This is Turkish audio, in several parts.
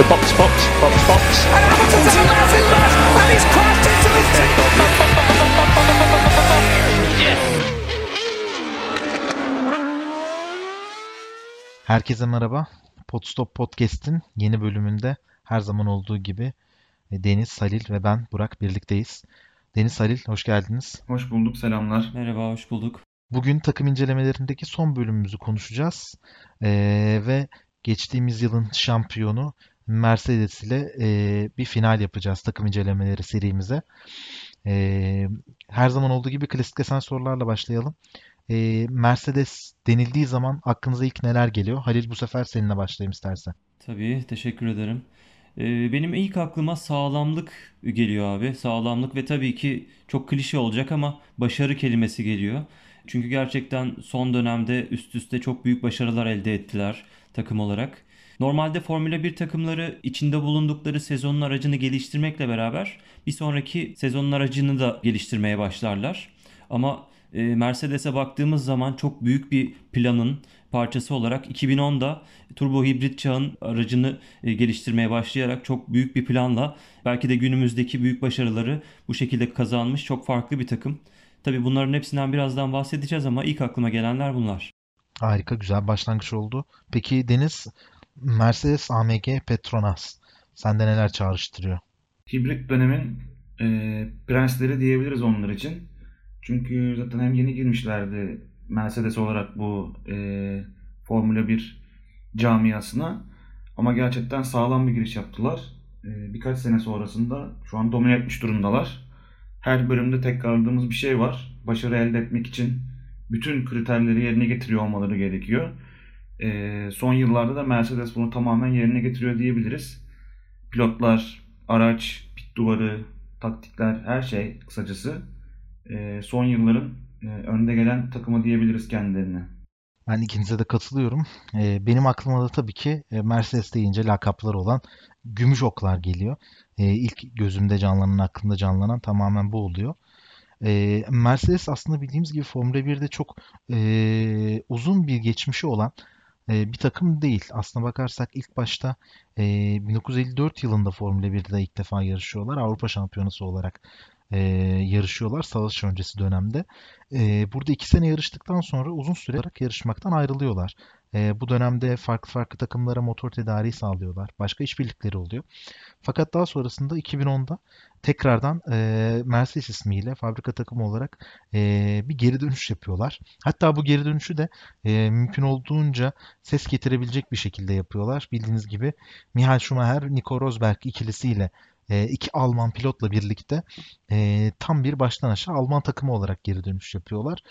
So box, box, box, box. And Hamilton's a massive mess, and he's crashed into his Herkese merhaba. Podstop Podcast'in yeni bölümünde her zaman olduğu gibi e, Deniz, Halil ve ben Burak birlikteyiz. Deniz, Halil hoş geldiniz. Hoş bulduk, selamlar. Merhaba, hoş bulduk. Bugün takım incelemelerindeki son bölümümüzü konuşacağız. Ee, ve geçtiğimiz yılın şampiyonu Mercedes ile e, bir final yapacağız takım incelemeleri serimize. Ee, her zaman olduğu gibi klasikleşen sorularla başlayalım. Ee, Mercedes denildiği zaman aklınıza ilk neler geliyor? Halil bu sefer seninle başlayayım istersen. Tabii, teşekkür ederim. Ee, benim ilk aklıma sağlamlık geliyor abi. Sağlamlık ve tabii ki çok klişe olacak ama başarı kelimesi geliyor. Çünkü gerçekten son dönemde üst üste çok büyük başarılar elde ettiler takım olarak. Normalde Formula 1 takımları içinde bulundukları sezonun aracını geliştirmekle beraber bir sonraki sezonun aracını da geliştirmeye başlarlar. Ama e, Mercedes'e baktığımız zaman çok büyük bir planın parçası olarak 2010'da turbo hibrit çağın aracını e, geliştirmeye başlayarak çok büyük bir planla belki de günümüzdeki büyük başarıları bu şekilde kazanmış çok farklı bir takım. Tabii bunların hepsinden birazdan bahsedeceğiz ama ilk aklıma gelenler bunlar. Harika, güzel başlangıç oldu. Peki Deniz, Mercedes AMG Petronas sende neler çağrıştırıyor? Hibrit dönemin e, prensleri diyebiliriz onlar için. Çünkü zaten hem yeni girmişlerdi Mercedes olarak bu e, Formula 1 camiasına. Ama gerçekten sağlam bir giriş yaptılar. E, birkaç sene sonrasında şu an domine etmiş durumdalar. Her bölümde tekrarladığımız bir şey var. Başarı elde etmek için bütün kriterleri yerine getiriyor olmaları gerekiyor. E, son yıllarda da Mercedes bunu tamamen yerine getiriyor diyebiliriz. Pilotlar, araç, pit duvarı, taktikler, her şey kısacası e, son yılların e, önde gelen takımı diyebiliriz kendilerine. Ben ikinize de katılıyorum. E, benim aklıma da tabii ki e, Mercedes deyince lakapları olan gümüş oklar geliyor. E, ilk gözümde canlanan, aklımda canlanan tamamen bu oluyor. E, Mercedes aslında bildiğimiz gibi Formula 1'de çok e, uzun bir geçmişi olan e, bir takım değil. Aslına bakarsak ilk başta e, 1954 yılında Formula 1'de ilk defa yarışıyorlar. Avrupa Şampiyonası olarak e, yarışıyorlar savaş öncesi dönemde. E, burada iki sene yarıştıktan sonra uzun süre olarak yarışmaktan ayrılıyorlar. E, bu dönemde farklı farklı takımlara motor tedariği sağlıyorlar. Başka işbirlikleri oluyor. Fakat daha sonrasında 2010'da tekrardan e, Mercedes ismiyle fabrika takımı olarak e, bir geri dönüş yapıyorlar. Hatta bu geri dönüşü de e, mümkün olduğunca ses getirebilecek bir şekilde yapıyorlar. Bildiğiniz gibi Michael Schumacher, Nico Rosberg ikilisiyle iki Alman pilotla birlikte e, tam bir baştan aşağı Alman takımı olarak geri dönüş yapıyorlar.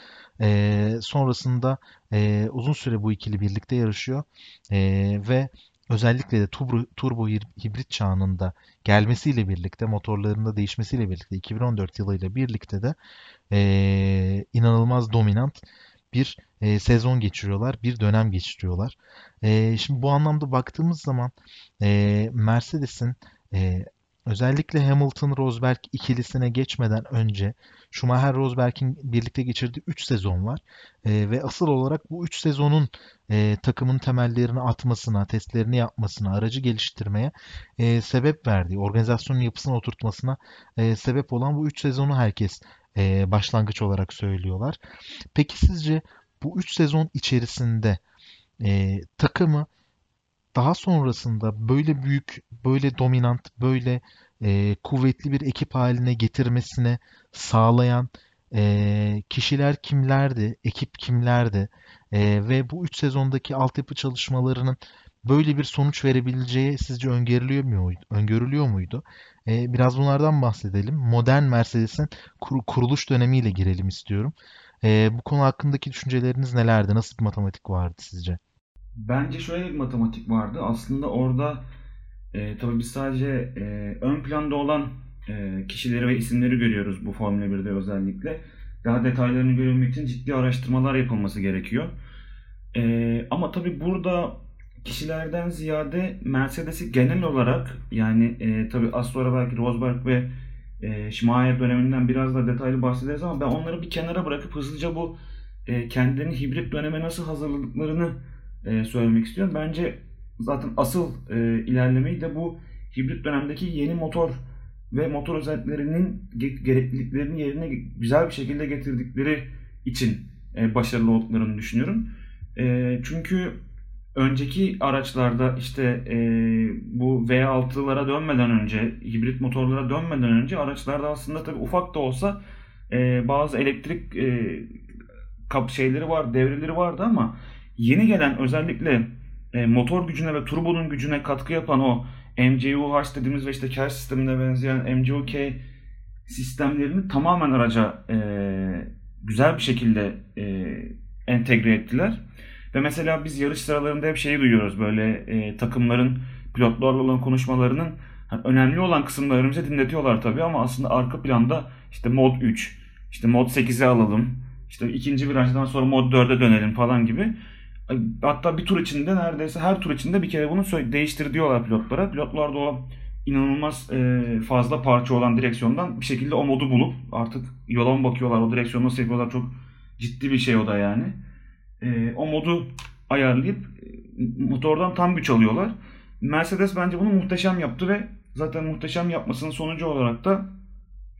E, sonrasında e, uzun süre bu ikili birlikte yarışıyor e, ve özellikle de turbo, turbo hibrit çağının da gelmesiyle birlikte motorlarında değişmesiyle birlikte 2014 yılıyla birlikte de e, inanılmaz dominant bir e, sezon geçiriyorlar, bir dönem geçiriyorlar. E, şimdi bu anlamda baktığımız zaman e, Mercedes'in e, Özellikle Hamilton-Rosberg ikilisine geçmeden önce Schumacher-Rosberg'in birlikte geçirdiği 3 sezon var. E, ve asıl olarak bu 3 sezonun e, takımın temellerini atmasına, testlerini yapmasına, aracı geliştirmeye e, sebep verdiği, organizasyonun yapısını oturtmasına e, sebep olan bu 3 sezonu herkes e, başlangıç olarak söylüyorlar. Peki sizce bu 3 sezon içerisinde e, takımı daha sonrasında böyle büyük, böyle dominant, böyle e, kuvvetli bir ekip haline getirmesine sağlayan e, kişiler kimlerdi, ekip kimlerdi e, ve bu 3 sezondaki altyapı çalışmalarının böyle bir sonuç verebileceği sizce öngörülüyor muydu? Öngörülüyor muydu? E, biraz bunlardan bahsedelim. Modern Mercedes'in kur, kuruluş dönemiyle girelim istiyorum. E, bu konu hakkındaki düşünceleriniz nelerdi? Nasıl bir matematik vardı sizce? Bence şöyle bir matematik vardı. Aslında orada e, tabii biz sadece e, ön planda olan e, kişileri ve isimleri görüyoruz bu Formula 1'de özellikle. Daha detaylarını görmek için ciddi araştırmalar yapılması gerekiyor. E, ama tabii burada kişilerden ziyade Mercedes'i genel olarak yani e, tabii az sonra belki Rosberg ve e, Schumacher döneminden biraz da detaylı bahsederiz ama ben onları bir kenara bırakıp hızlıca bu e, kendilerini hibrit döneme nasıl hazırladıklarını e, söylemek istiyorum. Bence zaten asıl e, ilerlemeyi de bu hibrit dönemdeki yeni motor ve motor özelliklerinin gerekliliklerini yerine güzel bir şekilde getirdikleri için e, başarılı olduklarını düşünüyorum. E, çünkü önceki araçlarda işte e, bu V6'lara dönmeden önce, hibrit motorlara dönmeden önce araçlarda aslında tabii ufak da olsa e, bazı elektrik e, kap şeyleri var, devreleri vardı ama yeni gelen özellikle e, motor gücüne ve turbonun gücüne katkı yapan o MCU-H dediğimiz ve işte KER sistemine benzeyen MCU-K sistemlerini tamamen araca e, güzel bir şekilde e, entegre ettiler. Ve mesela biz yarış sıralarında hep şeyi duyuyoruz böyle e, takımların pilotlarla olan konuşmalarının hani önemli olan kısımlarını bize dinletiyorlar tabii ama aslında arka planda işte mod 3, işte mod 8'e alalım, işte ikinci virajdan sonra mod 4'e dönelim falan gibi. Hatta bir tur içinde neredeyse her tur içinde bir kere bunu değiştir diyorlar pilotlara. Pilotlar da o inanılmaz e, fazla parça olan direksiyondan bir şekilde o modu bulup artık yola mı bakıyorlar, o direksiyonu nasıl yapıyorlar çok ciddi bir şey o da yani. E, o modu ayarlayıp e, motordan tam güç alıyorlar. Mercedes bence bunu muhteşem yaptı ve zaten muhteşem yapmasının sonucu olarak da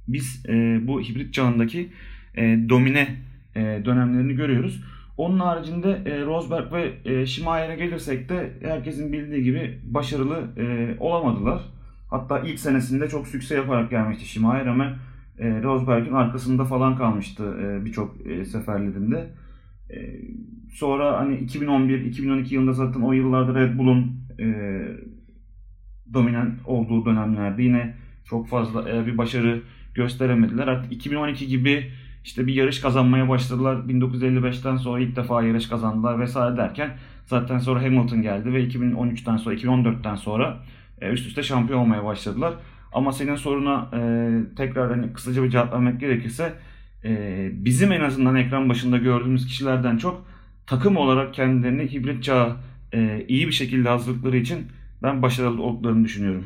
biz bu hibrit çağındaki domine dönemlerini görüyoruz. Onun haricinde e, Rosberg ve e, Schumacher'e gelirsek de herkesin bildiği gibi başarılı e, olamadılar. Hatta ilk senesinde çok sükse yaparak gelmişti Schumacher ama e, Rosberg'in arkasında falan kalmıştı e, birçok e, seferlerinde. E, sonra hani 2011-2012 yılında zaten o yıllarda Red Bull'un e, dominant olduğu dönemlerde yine çok fazla e, bir başarı gösteremediler. Artık 2012 gibi işte bir yarış kazanmaya başladılar. 1955'ten sonra ilk defa yarış kazandılar vesaire derken zaten sonra Hamilton geldi ve 2013'ten sonra 2014'ten sonra e, üst üste şampiyon olmaya başladılar. Ama senin soruna e, tekrar hani kısaca bir cevap vermek gerekirse e, bizim en azından ekran başında gördüğümüz kişilerden çok takım olarak kendilerini hibrit çağa e, iyi bir şekilde hazırlıkları için ben başarılı olduklarını düşünüyorum.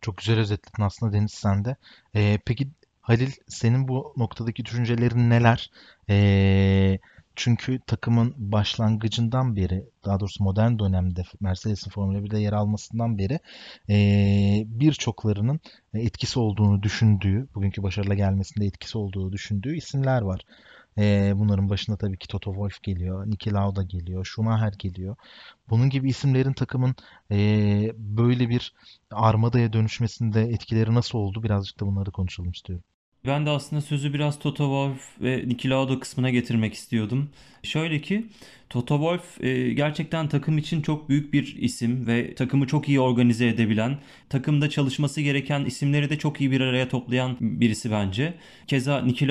Çok güzel özetledin aslında Deniz sen de. Ee, peki Halil senin bu noktadaki düşüncelerin neler? Ee, çünkü takımın başlangıcından beri, daha doğrusu modern dönemde Mercedes'in Formula 1'de yer almasından beri e, birçoklarının etkisi olduğunu düşündüğü, bugünkü başarıla gelmesinde etkisi olduğu düşündüğü isimler var. E, bunların başında tabii ki Toto Wolff geliyor, Niki Lauda geliyor, Schumacher geliyor. Bunun gibi isimlerin takımın e, böyle bir armadaya dönüşmesinde etkileri nasıl oldu? Birazcık da bunları konuşalım istiyorum. Ben de aslında sözü biraz Toto Wolff ve Niki kısmına getirmek istiyordum. Şöyle ki Toto Wolff e, gerçekten takım için çok büyük bir isim ve takımı çok iyi organize edebilen, takımda çalışması gereken isimleri de çok iyi bir araya toplayan birisi bence. Keza Niki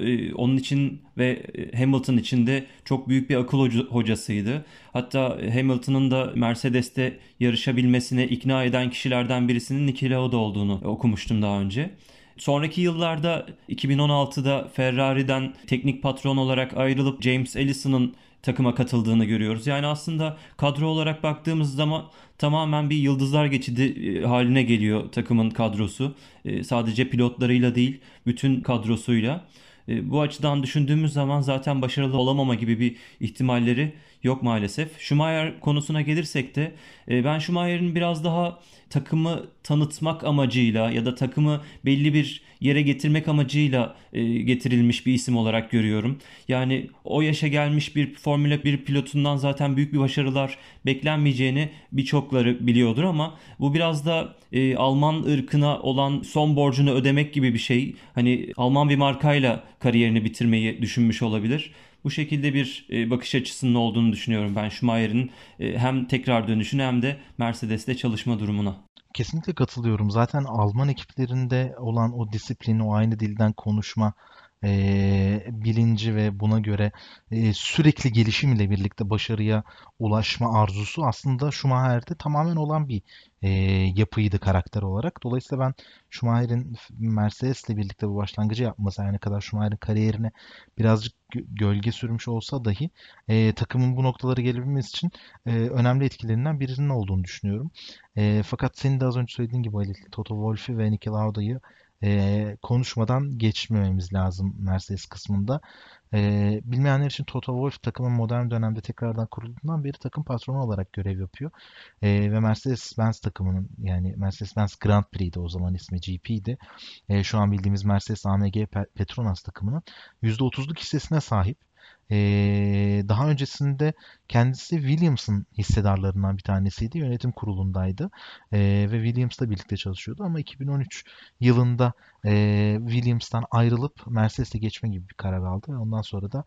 e, onun için ve e, Hamilton için de çok büyük bir akıl hocasıydı. Hatta Hamilton'ın da Mercedes'te yarışabilmesine ikna eden kişilerden birisinin Niki olduğunu okumuştum daha önce. Sonraki yıllarda 2016'da Ferrari'den teknik patron olarak ayrılıp James Ellison'ın takıma katıldığını görüyoruz. Yani aslında kadro olarak baktığımız zaman tamamen bir yıldızlar geçidi e, haline geliyor takımın kadrosu. E, sadece pilotlarıyla değil, bütün kadrosuyla. E, bu açıdan düşündüğümüz zaman zaten başarılı olamama gibi bir ihtimalleri yok maalesef. Schumacher konusuna gelirsek de ben Schumacher'in biraz daha takımı tanıtmak amacıyla ya da takımı belli bir yere getirmek amacıyla e, getirilmiş bir isim olarak görüyorum. Yani o yaşa gelmiş bir Formula 1 pilotundan zaten büyük bir başarılar beklenmeyeceğini birçokları biliyordur ama bu biraz da e, Alman ırkına olan son borcunu ödemek gibi bir şey. Hani Alman bir markayla kariyerini bitirmeyi düşünmüş olabilir. Bu şekilde bir e, bakış açısının olduğunu düşünüyorum ben Schumacher'in e, hem tekrar dönüşüne hem de Mercedes'te çalışma durumuna. Kesinlikle katılıyorum. Zaten Alman ekiplerinde olan o disiplin, o aynı dilden konuşma e, bilinci ve buna göre e, sürekli gelişim ile birlikte başarıya ulaşma arzusu aslında Schumacher'de tamamen olan bir e, yapıydı karakter olarak. Dolayısıyla ben Schumacher'in Mercedes'le birlikte bu başlangıcı yapması yani kadar Schumacher'in kariyerine birazcık gölge sürmüş olsa dahi e, takımın bu noktaları gelebilmesi için e, önemli etkilerinden birinin olduğunu düşünüyorum. E, fakat senin de az önce söylediğin gibi Ali, Toto Wolff'i ve Niki Lauda'yı e, konuşmadan geçmememiz lazım Mercedes kısmında. E, bilmeyenler için Toto Wolff takımın modern dönemde tekrardan kurulduğundan beri takım patronu olarak görev yapıyor. E, ve Mercedes-Benz takımının yani Mercedes-Benz Grand Prix'de o zaman ismi GP'di. E, şu an bildiğimiz Mercedes AMG Petronas takımının %30'luk hissesine sahip. Ee, daha öncesinde kendisi Williams'ın hissedarlarından bir tanesiydi. Yönetim kurulundaydı. Ee, ve Williams'la birlikte çalışıyordu. Ama 2013 yılında e, Williams'tan ayrılıp Mercedes'e geçme gibi bir karar aldı. Ve ondan sonra da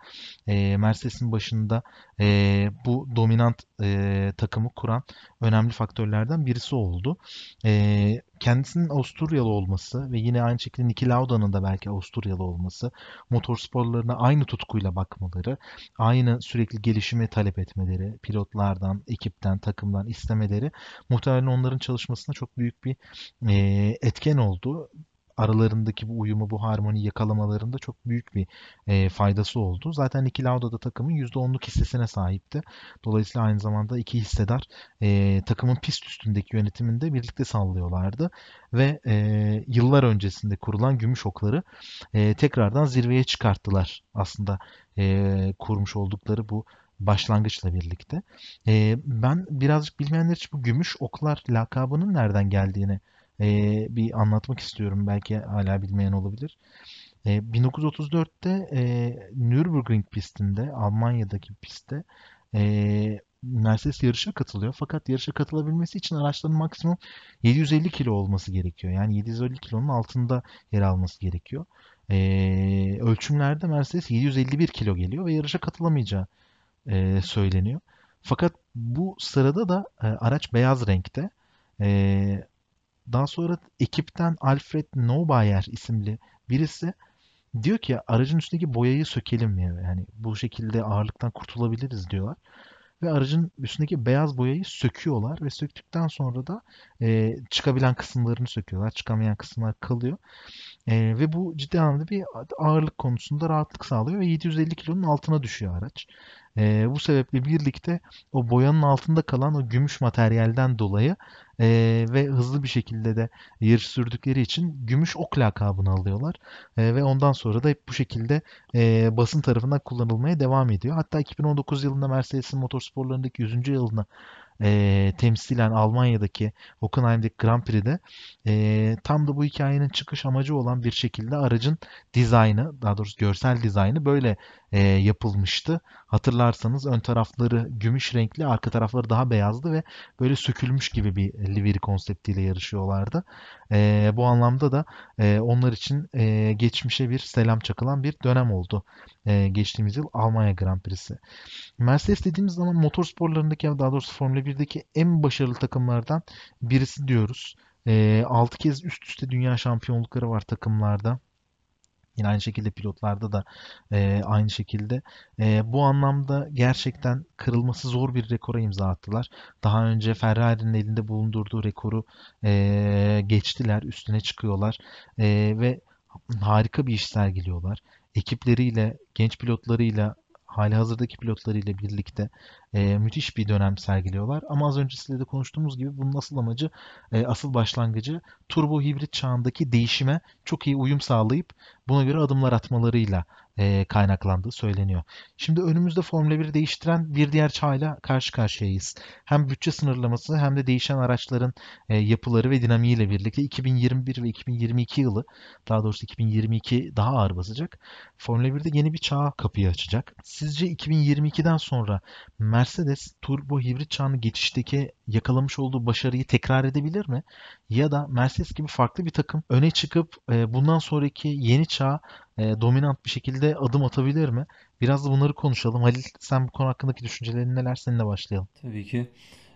e, Mercedes'in başında e, bu dominant e, takımı kuran önemli faktörlerden birisi oldu. E, kendisinin Avusturyalı olması ve yine aynı şekilde Niki Lauda'nın da belki Avusturyalı olması, motorsporlarına aynı tutkuyla bakmaları, aynı sürekli gelişimi talep etmeleri, pilotlardan, ekipten, takımdan istemeleri muhtemelen onların çalışmasına çok büyük bir e, etken oldu aralarındaki bu uyumu, bu harmoni yakalamalarında çok büyük bir e, faydası oldu. Zaten Niki Lauda da takımın %10'luk hissesine sahipti. Dolayısıyla aynı zamanda iki hissedar e, takımın pist üstündeki yönetiminde birlikte sallıyorlardı. Ve e, yıllar öncesinde kurulan gümüş okları e, tekrardan zirveye çıkarttılar aslında e, kurmuş oldukları bu başlangıçla birlikte. E, ben birazcık bilmeyenler için bu gümüş oklar lakabının nereden geldiğini e, bir anlatmak istiyorum. Belki hala bilmeyen olabilir. E, 1934'te e, Nürburgring pistinde, Almanya'daki pistte e, Mercedes yarışa katılıyor. Fakat yarışa katılabilmesi için araçların maksimum 750 kilo olması gerekiyor. Yani 750 kilonun altında yer alması gerekiyor. E, ölçümlerde Mercedes 751 kilo geliyor ve yarışa katılamayacağı e, söyleniyor. Fakat bu sırada da e, araç beyaz renkte. E, daha sonra ekipten Alfred Neubayer isimli birisi diyor ki aracın üstündeki boyayı sökelim ya. Yani bu şekilde ağırlıktan kurtulabiliriz diyorlar. Ve aracın üstündeki beyaz boyayı söküyorlar ve söktükten sonra da e, çıkabilen kısımlarını söküyorlar. Çıkamayan kısımlar kalıyor. E, ve bu ciddi anlamda bir ağırlık konusunda rahatlık sağlıyor ve 750 kilonun altına düşüyor araç. E, bu sebeple birlikte o boyanın altında kalan o gümüş materyalden dolayı e, ve hızlı bir şekilde de yarış sürdükleri için gümüş ok lakabını alıyorlar. E, ve ondan sonra da hep bu şekilde e, basın tarafından kullanılmaya devam ediyor. Hatta 2019 yılında Mercedes'in motorsporlarındaki 100. yılını e, temsilen Almanya'daki Hockenheim'deki Grand Prix'de e, tam da bu hikayenin çıkış amacı olan bir şekilde aracın dizaynı, daha doğrusu görsel dizaynı böyle e, yapılmıştı. Hatırlarsanız ön tarafları gümüş renkli, arka tarafları daha beyazdı ve böyle sökülmüş gibi bir livery konseptiyle yarışıyorlardı. E, bu anlamda da e, onlar için e, geçmişe bir selam çakılan bir dönem oldu. E, geçtiğimiz yıl Almanya Grand Prix'si. Mercedes dediğimiz zaman motorsporlarındaki daha doğrusu Formula 1'deki en başarılı takımlardan birisi diyoruz. E, 6 kez üst üste dünya şampiyonlukları var takımlarda. Yine aynı şekilde pilotlarda da e, aynı şekilde. E, bu anlamda gerçekten kırılması zor bir rekora imza attılar. Daha önce Ferrari'nin elinde bulundurduğu rekoru e, geçtiler, üstüne çıkıyorlar e, ve harika bir iş sergiliyorlar. Ekipleriyle, genç pilotlarıyla hali hazırdaki pilotlarıyla birlikte e, müthiş bir dönem sergiliyorlar. Ama az önce sizle de konuştuğumuz gibi bunun asıl amacı, e, asıl başlangıcı turbo hibrit çağındaki değişime çok iyi uyum sağlayıp buna göre adımlar atmalarıyla e, kaynaklandığı söyleniyor. Şimdi önümüzde Formula 1 değiştiren bir diğer çağla karşı karşıyayız. Hem bütçe sınırlaması hem de değişen araçların e, yapıları ve dinamiğiyle birlikte 2021 ve 2022 yılı daha doğrusu 2022 daha ağır basacak. Formula 1'de yeni bir çağa kapıyı açacak. Sizce 2022'den sonra Mercedes turbo hibrit çağını geçişteki yakalamış olduğu başarıyı tekrar edebilir mi? Ya da Mercedes gibi farklı bir takım öne çıkıp e, bundan sonraki yeni çağa e, dominant bir şekilde adım atabilir mi? Biraz da bunları konuşalım. Halil sen bu konu hakkındaki düşüncelerin neler? Seninle başlayalım. Tabii ki.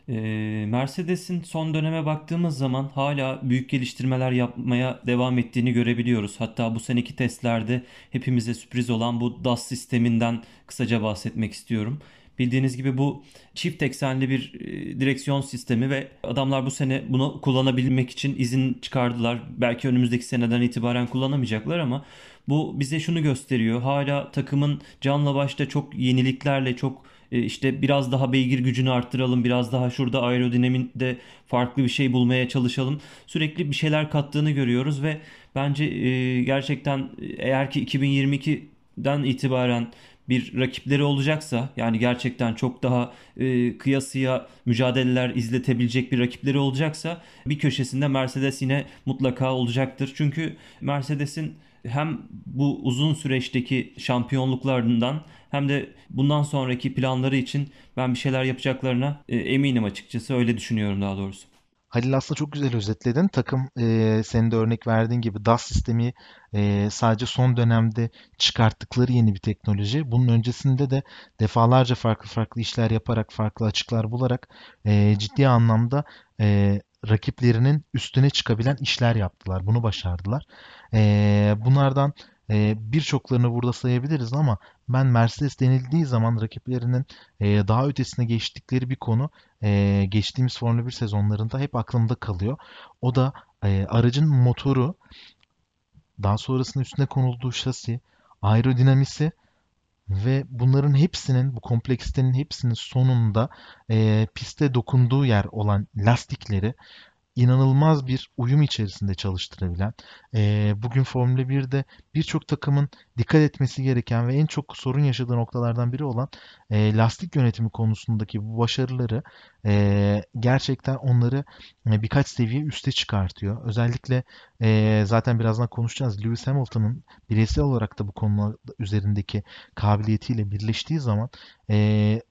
Ee, Mercedes'in son döneme baktığımız zaman hala büyük geliştirmeler yapmaya devam ettiğini görebiliyoruz. Hatta bu seneki testlerde hepimize sürpriz olan bu DAS sisteminden kısaca bahsetmek istiyorum. Bildiğiniz gibi bu çift eksenli bir e, direksiyon sistemi ve adamlar bu sene bunu kullanabilmek için izin çıkardılar. Belki önümüzdeki seneden itibaren kullanamayacaklar ama bu bize şunu gösteriyor. Hala takımın canla başta çok yeniliklerle çok e, işte biraz daha beygir gücünü arttıralım, biraz daha şurada aerodinaminde farklı bir şey bulmaya çalışalım. Sürekli bir şeyler kattığını görüyoruz ve Bence e, gerçekten eğer ki 2022'den itibaren bir rakipleri olacaksa yani gerçekten çok daha e, kıyasıya mücadeleler izletebilecek bir rakipleri olacaksa bir köşesinde Mercedes yine mutlaka olacaktır. Çünkü Mercedes'in hem bu uzun süreçteki şampiyonluklarından hem de bundan sonraki planları için ben bir şeyler yapacaklarına e, eminim açıkçası. Öyle düşünüyorum daha doğrusu. Halil aslında çok güzel özetledin. Takım e, senin de örnek verdiğin gibi DAS sistemi e, sadece son dönemde çıkarttıkları yeni bir teknoloji. Bunun öncesinde de defalarca farklı farklı işler yaparak, farklı açıklar bularak e, ciddi anlamda e, rakiplerinin üstüne çıkabilen işler yaptılar. Bunu başardılar. E, bunlardan e, birçoklarını burada sayabiliriz ama ben Mercedes denildiği zaman rakiplerinin e, daha ötesine geçtikleri bir konu e, geçtiğimiz Formula 1 sezonlarında hep aklımda kalıyor. O da e, aracın motoru, daha sonrasında üstüne konulduğu şasi, aerodinamisi ve bunların hepsinin, bu kompleksitenin hepsinin sonunda e, piste dokunduğu yer olan lastikleri inanılmaz bir uyum içerisinde çalıştırabilen, e, bugün Formula 1'de birçok takımın dikkat etmesi gereken ve en çok sorun yaşadığı noktalardan biri olan e, lastik yönetimi konusundaki bu başarıları e, gerçekten onları e, birkaç seviye üste çıkartıyor. Özellikle e, zaten birazdan konuşacağız. Lewis Hamilton'ın bireysel olarak da bu konu üzerindeki kabiliyetiyle birleştiği zaman e,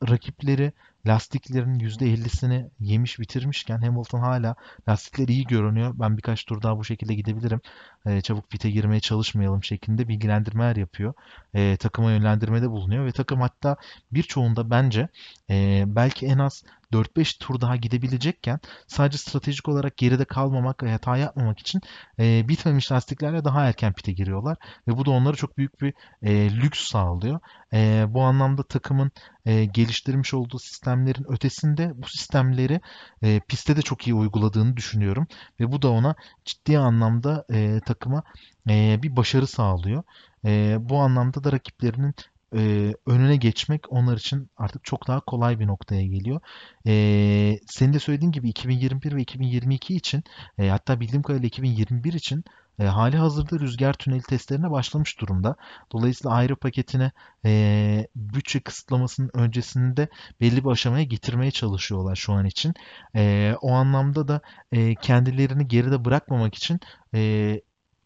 rakipleri lastiklerin %50'sini yemiş bitirmişken Hamilton hala lastikler iyi görünüyor. Ben birkaç tur daha bu şekilde gidebilirim. E, çabuk pite girmeye çalışmayalım şeklinde bilgilendirmeler yapıyor. E, takıma yönlendirmede bulunuyor ve takım hatta birçoğunda bence e, belki en az 4-5 tur daha gidebilecekken sadece stratejik olarak geride kalmamak ve hata yapmamak için e, bitmemiş lastiklerle daha erken pite giriyorlar ve bu da onlara çok büyük bir e, lüks sağlıyor. E, bu anlamda takımın e, geliştirmiş olduğu sistemlerin ötesinde bu sistemleri e, pistte de çok iyi uyguladığını düşünüyorum ve bu da ona ciddi anlamda e, takıma e, bir başarı sağlıyor. E, bu anlamda da rakiplerinin e, önüne geçmek onlar için artık çok daha kolay bir noktaya geliyor. E, senin de söylediğin gibi 2021 ve 2022 için e, hatta bildiğim kadarıyla 2021 için e, hali hazırda rüzgar tüneli testlerine başlamış durumda. Dolayısıyla ayrı paketine e, bütçe kısıtlamasının öncesinde belli bir aşamaya getirmeye çalışıyorlar şu an için. E, o anlamda da e, kendilerini geride bırakmamak için e,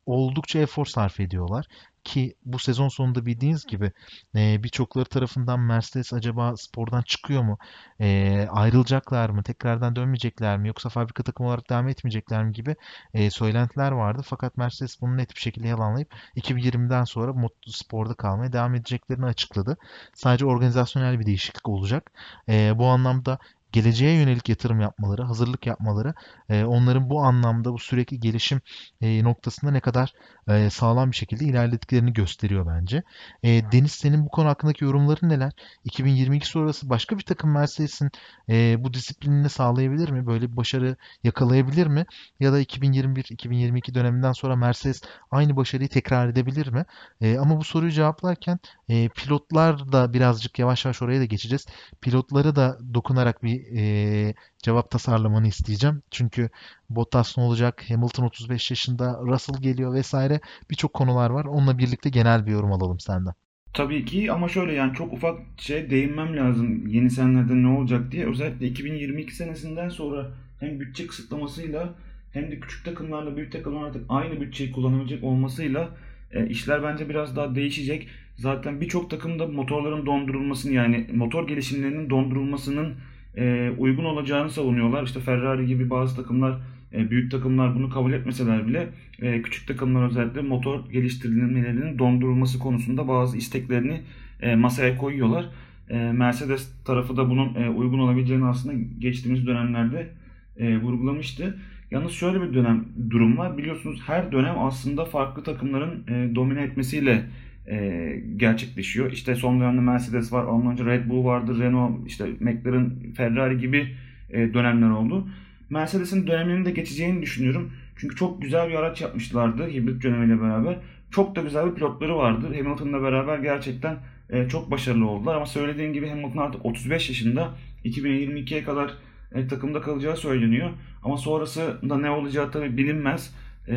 oldukça efor sarf ediyorlar ki bu sezon sonunda bildiğiniz gibi e, birçokları tarafından Mercedes acaba spordan çıkıyor mu? E, ayrılacaklar mı? Tekrardan dönmeyecekler mi? Yoksa fabrika takımı olarak devam etmeyecekler mi gibi e, söylentiler vardı. Fakat Mercedes bunu net bir şekilde yalanlayıp 2020'den sonra sporda kalmaya devam edeceklerini açıkladı. Sadece organizasyonel bir değişiklik olacak. E, bu anlamda geleceğe yönelik yatırım yapmaları, hazırlık yapmaları e, onların bu anlamda bu sürekli gelişim e, noktasında ne kadar e, sağlam bir şekilde ilerlediklerini gösteriyor bence. E, Deniz senin bu konu hakkındaki yorumların neler? 2022 sonrası başka bir takım Mercedes'in e, bu disiplinini sağlayabilir mi? Böyle bir başarı yakalayabilir mi? Ya da 2021-2022 döneminden sonra Mercedes aynı başarıyı tekrar edebilir mi? E, ama bu soruyu cevaplarken e, pilotlar da birazcık yavaş yavaş oraya da geçeceğiz. Pilotları da dokunarak bir e, cevap tasarlamanı isteyeceğim. Çünkü Bottas ne olacak? Hamilton 35 yaşında, Russell geliyor vesaire birçok konular var. Onunla birlikte genel bir yorum alalım senden. Tabii ki ama şöyle yani çok ufak şey değinmem lazım yeni senelerde ne olacak diye. Özellikle 2022 senesinden sonra hem bütçe kısıtlamasıyla hem de küçük takımlarla büyük takımlar artık aynı bütçeyi kullanabilecek olmasıyla e, işler bence biraz daha değişecek. Zaten birçok takımda motorların dondurulmasını yani motor gelişimlerinin dondurulmasının e, uygun olacağını savunuyorlar. İşte Ferrari gibi bazı takımlar, e, büyük takımlar bunu kabul etmeseler bile e, küçük takımlar özellikle motor geliştirilmelerinin dondurulması konusunda bazı isteklerini e, masaya koyuyorlar. E, Mercedes tarafı da bunun e, uygun olabileceğini aslında geçtiğimiz dönemlerde e, vurgulamıştı. Yalnız şöyle bir dönem durum var. Biliyorsunuz her dönem aslında farklı takımların e, domine etmesiyle e, gerçekleşiyor. İşte son dönemde Mercedes var, ondan önce Red Bull vardı, Renault, işte McLaren, Ferrari gibi e, dönemler oldu. Mercedes'in döneminin de geçeceğini düşünüyorum. Çünkü çok güzel bir araç yapmışlardı hibrit dönemiyle beraber. Çok da güzel bir pilotları vardı. Hamilton'la beraber gerçekten e, çok başarılı oldular. Ama söylediğim gibi Hamilton artık 35 yaşında. 2022'ye kadar e, takımda kalacağı söyleniyor. Ama sonrasında ne olacağı tabii bilinmez. E,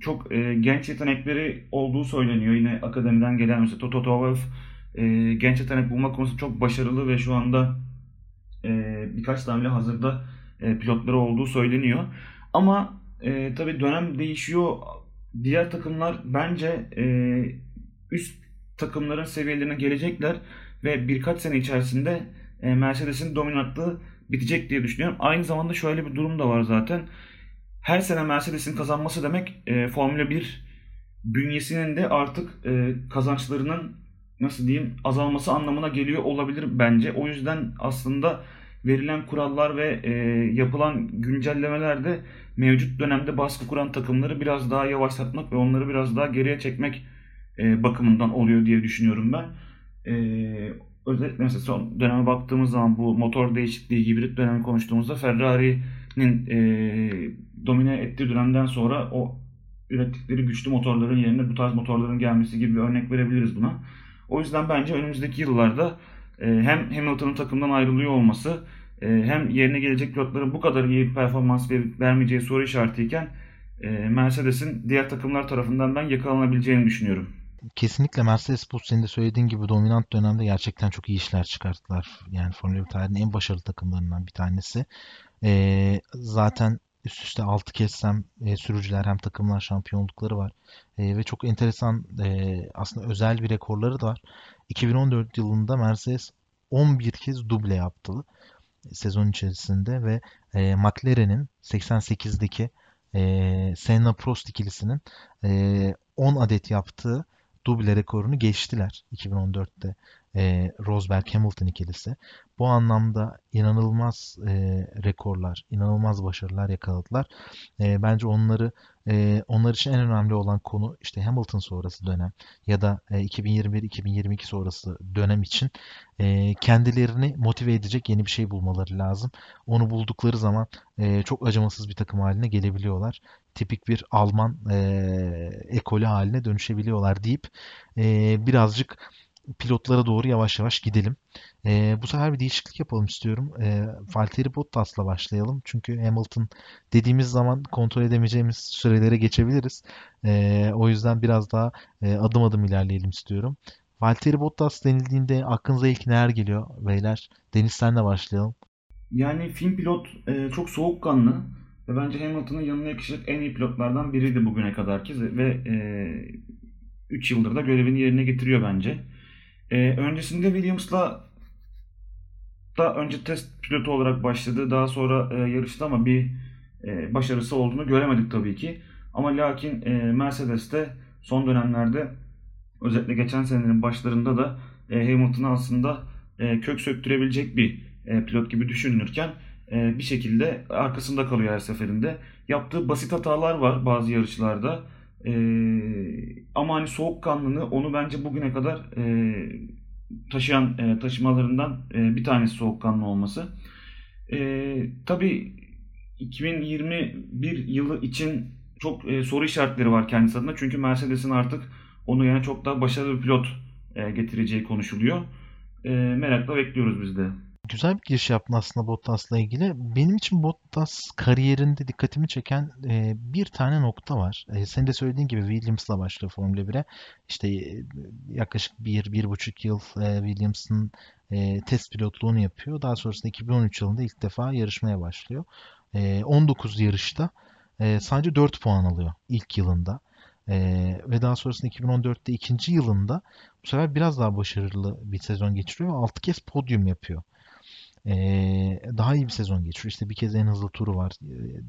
çok e, genç yetenekleri olduğu söyleniyor. Yine akademiden gelen mesela Toto Wolff e, genç yetenek bulma konusunda çok başarılı ve şu anda e, birkaç tane hazırda e, pilotları olduğu söyleniyor. Ama e, tabii dönem değişiyor. Diğer takımlar bence e, üst takımların seviyelerine gelecekler ve birkaç sene içerisinde e, Mercedes'in dominantlığı bitecek diye düşünüyorum. Aynı zamanda şöyle bir durum da var zaten. Her sene Mercedes'in kazanması demek e, Formula 1 bünyesinin de artık e, kazançlarının nasıl diyeyim azalması anlamına geliyor olabilir bence. O yüzden aslında verilen kurallar ve e, yapılan güncellemeler de mevcut dönemde baskı kuran takımları biraz daha yavaşlatmak ve onları biraz daha geriye çekmek e, bakımından oluyor diye düşünüyorum ben. E, özellikle mesela son döneme baktığımız zaman bu motor değişikliği, hibrit dönemi konuştuğumuzda Ferrari'nin e, domine ettiği dönemden sonra o ürettikleri güçlü motorların yerine bu tarz motorların gelmesi gibi bir örnek verebiliriz buna. O yüzden bence önümüzdeki yıllarda e, hem Hamilton'ın takımdan ayrılıyor olması e, hem yerine gelecek pilotların bu kadar iyi performans vermeyeceği soru işaretiyken e, Mercedes'in diğer takımlar tarafından ben yakalanabileceğini düşünüyorum. Kesinlikle Mercedes bu senin de söylediğin gibi dominant dönemde gerçekten çok iyi işler çıkarttılar. Yani Formula 1 tarihinin en başarılı takımlarından bir tanesi. Ee, zaten üst üste 6 kez hem e, sürücüler hem takımlar şampiyonlukları var. E, ve çok enteresan e, aslında özel bir rekorları da var. 2014 yılında Mercedes 11 kez duble yaptı sezon içerisinde ve e, McLaren'in 88'deki e, Senna Prost ikilisinin e, 10 adet yaptığı duble rekorunu geçtiler 2014'te e, Rosberg Hamilton ikilisi. Bu anlamda inanılmaz e, rekorlar, inanılmaz başarılar yakaladılar. E, bence onları e, onlar için en önemli olan konu işte Hamilton sonrası dönem ya da e, 2021-2022 sonrası dönem için e, kendilerini motive edecek yeni bir şey bulmaları lazım. Onu buldukları zaman e, çok acımasız bir takım haline gelebiliyorlar. Tipik bir Alman e, ekolü haline dönüşebiliyorlar deyip e, birazcık pilotlara doğru yavaş yavaş gidelim. E, bu sefer bir değişiklik yapalım istiyorum. E, Valtteri Bottas'la başlayalım. Çünkü Hamilton dediğimiz zaman kontrol edemeyeceğimiz sürelere geçebiliriz. E, o yüzden biraz daha e, adım adım ilerleyelim istiyorum. Valtteri Bottas denildiğinde aklınıza ilk neler geliyor beyler? Deniz senle başlayalım. Yani film pilot e, çok soğukkanlı ve bence Hamilton'ın yanına yakışacak en iyi pilotlardan biriydi bugüne kadar ki ve e, 3 yıldır da görevini yerine getiriyor bence. Ee, öncesinde Williams'la da önce test pilotu olarak başladı. Daha sonra e, yarıştı ama bir e, başarısı olduğunu göremedik tabii ki. Ama lakin e, Mercedes'te son dönemlerde özellikle geçen senenin başlarında da e, Hamilton'ı aslında e, kök söktürebilecek bir e, pilot gibi düşünülürken e, bir şekilde arkasında kalıyor her seferinde. Yaptığı basit hatalar var bazı yarışlarda. Ee, ama hani soğukkanlılığı onu bence bugüne kadar e, taşıyan e, taşımalarından e, bir tanesi soğukkanlı olması. E, tabii 2021 yılı için çok e, soru işaretleri var kendisi adına. Çünkü Mercedes'in artık onu yani çok daha başarılı bir pilot e, getireceği konuşuluyor. E, merakla bekliyoruz biz de. Güzel bir giriş yaptın aslında Bottas'la ilgili. Benim için Bottas kariyerinde dikkatimi çeken e, bir tane nokta var. E, senin de söylediğin gibi Williams'la başlıyor Formula 1'e. İşte e, yaklaşık bir, bir buçuk yıl e, Williams'ın e, test pilotluğunu yapıyor. Daha sonrasında 2013 yılında ilk defa yarışmaya başlıyor. E, 19 yarışta e, sadece 4 puan alıyor ilk yılında. E, ve daha sonrasında 2014'te ikinci yılında bu sefer biraz daha başarılı bir sezon geçiriyor. 6 kez podyum yapıyor ee, daha iyi bir sezon geçiriyor. İşte bir kez en hızlı turu var.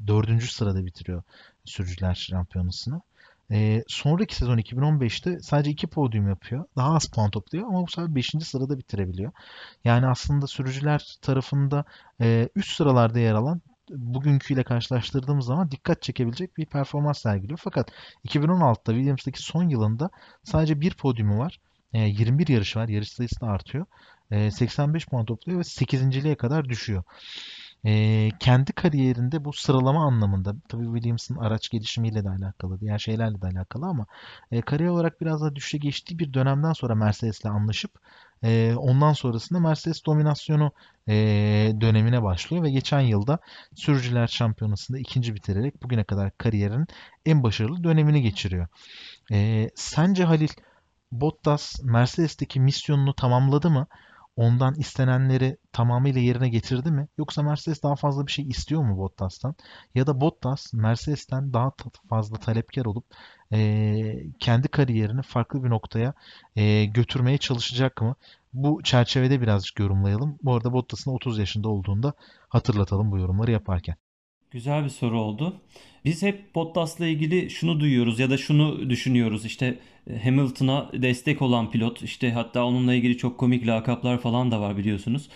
Dördüncü sırada bitiriyor sürücüler şampiyonasını. Ee, sonraki sezon 2015'te sadece iki podyum yapıyor. Daha az puan topluyor ama bu sefer 5. sırada bitirebiliyor. Yani aslında sürücüler tarafında e, üst sıralarda yer alan bugünküyle karşılaştırdığımız zaman dikkat çekebilecek bir performans sergiliyor. Fakat 2016'da Williams'daki son yılında sadece bir podyumu var. 21 yarış var. Yarış sayısı da artıyor. 85 puan topluyor ve 8.liğe kadar düşüyor. E, kendi kariyerinde bu sıralama anlamında tabii Williams'ın araç gelişimiyle de alakalı, diğer şeylerle de alakalı ama e, kariyer olarak biraz daha düşüşe geçtiği bir dönemden sonra Mercedes'le anlaşıp E, ondan sonrasında Mercedes dominasyonu e, dönemine başlıyor ve geçen yılda Sürücüler Şampiyonası'nda ikinci bitirerek bugüne kadar kariyerinin en başarılı dönemini geçiriyor. E, sence Halil Bottas Mercedes'teki misyonunu tamamladı mı? Ondan istenenleri tamamıyla yerine getirdi mi? Yoksa Mercedes daha fazla bir şey istiyor mu Bottas'tan? Ya da Bottas Mercedes'ten daha fazla talepkar olup e, kendi kariyerini farklı bir noktaya e, götürmeye çalışacak mı? Bu çerçevede birazcık yorumlayalım. Bu arada Bottas'ın 30 yaşında olduğunda hatırlatalım bu yorumları yaparken. Güzel bir soru oldu. Biz hep Bottas'la ilgili şunu duyuyoruz ya da şunu düşünüyoruz. İşte e, Hamilton'a destek olan pilot, işte hatta onunla ilgili çok komik lakaplar falan da var biliyorsunuz.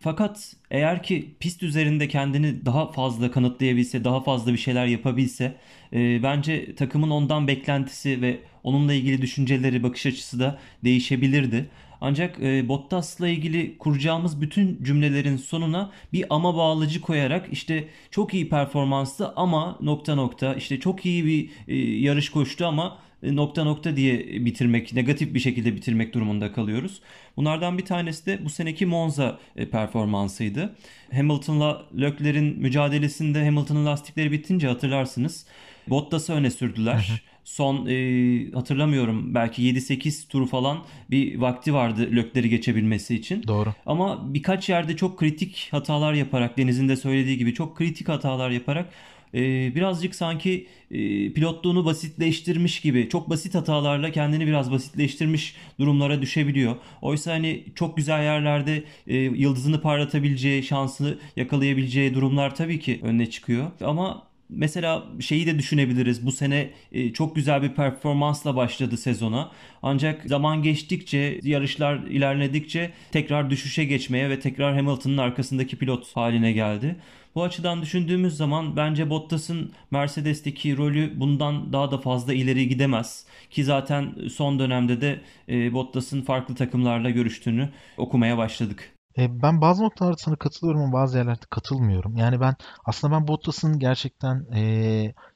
Fakat eğer ki pist üzerinde kendini daha fazla kanıtlayabilse, daha fazla bir şeyler yapabilse, e, bence takımın ondan beklentisi ve onunla ilgili düşünceleri, bakış açısı da değişebilirdi. Ancak e, Bottas'la ilgili kuracağımız bütün cümlelerin sonuna bir ama bağlıcı koyarak işte çok iyi performanslı ama nokta nokta işte çok iyi bir e, yarış koştu ama e, nokta nokta diye bitirmek, negatif bir şekilde bitirmek durumunda kalıyoruz. Bunlardan bir tanesi de bu seneki Monza e, performansıydı. Hamilton'la Leclerc'in mücadelesinde Hamilton'ın lastikleri bitince hatırlarsınız. Bottas'ı öne sürdüler. Son e, hatırlamıyorum belki 7-8 tur falan bir vakti vardı Lökleri geçebilmesi için. Doğru. Ama birkaç yerde çok kritik hatalar yaparak Deniz'in de söylediği gibi çok kritik hatalar yaparak e, birazcık sanki e, pilotluğunu basitleştirmiş gibi çok basit hatalarla kendini biraz basitleştirmiş durumlara düşebiliyor. Oysa hani çok güzel yerlerde e, yıldızını parlatabileceği, şansını yakalayabileceği durumlar tabii ki önüne çıkıyor. Ama Mesela şeyi de düşünebiliriz. Bu sene e, çok güzel bir performansla başladı sezona. Ancak zaman geçtikçe, yarışlar ilerledikçe tekrar düşüşe geçmeye ve tekrar Hamilton'ın arkasındaki pilot haline geldi. Bu açıdan düşündüğümüz zaman bence Bottas'ın Mercedes'teki rolü bundan daha da fazla ileri gidemez. Ki zaten son dönemde de e, Bottas'ın farklı takımlarla görüştüğünü okumaya başladık. E, ben bazı noktalarda sana katılıyorum ama bazı yerlerde katılmıyorum. Yani ben aslında ben Bottas'ın gerçekten e,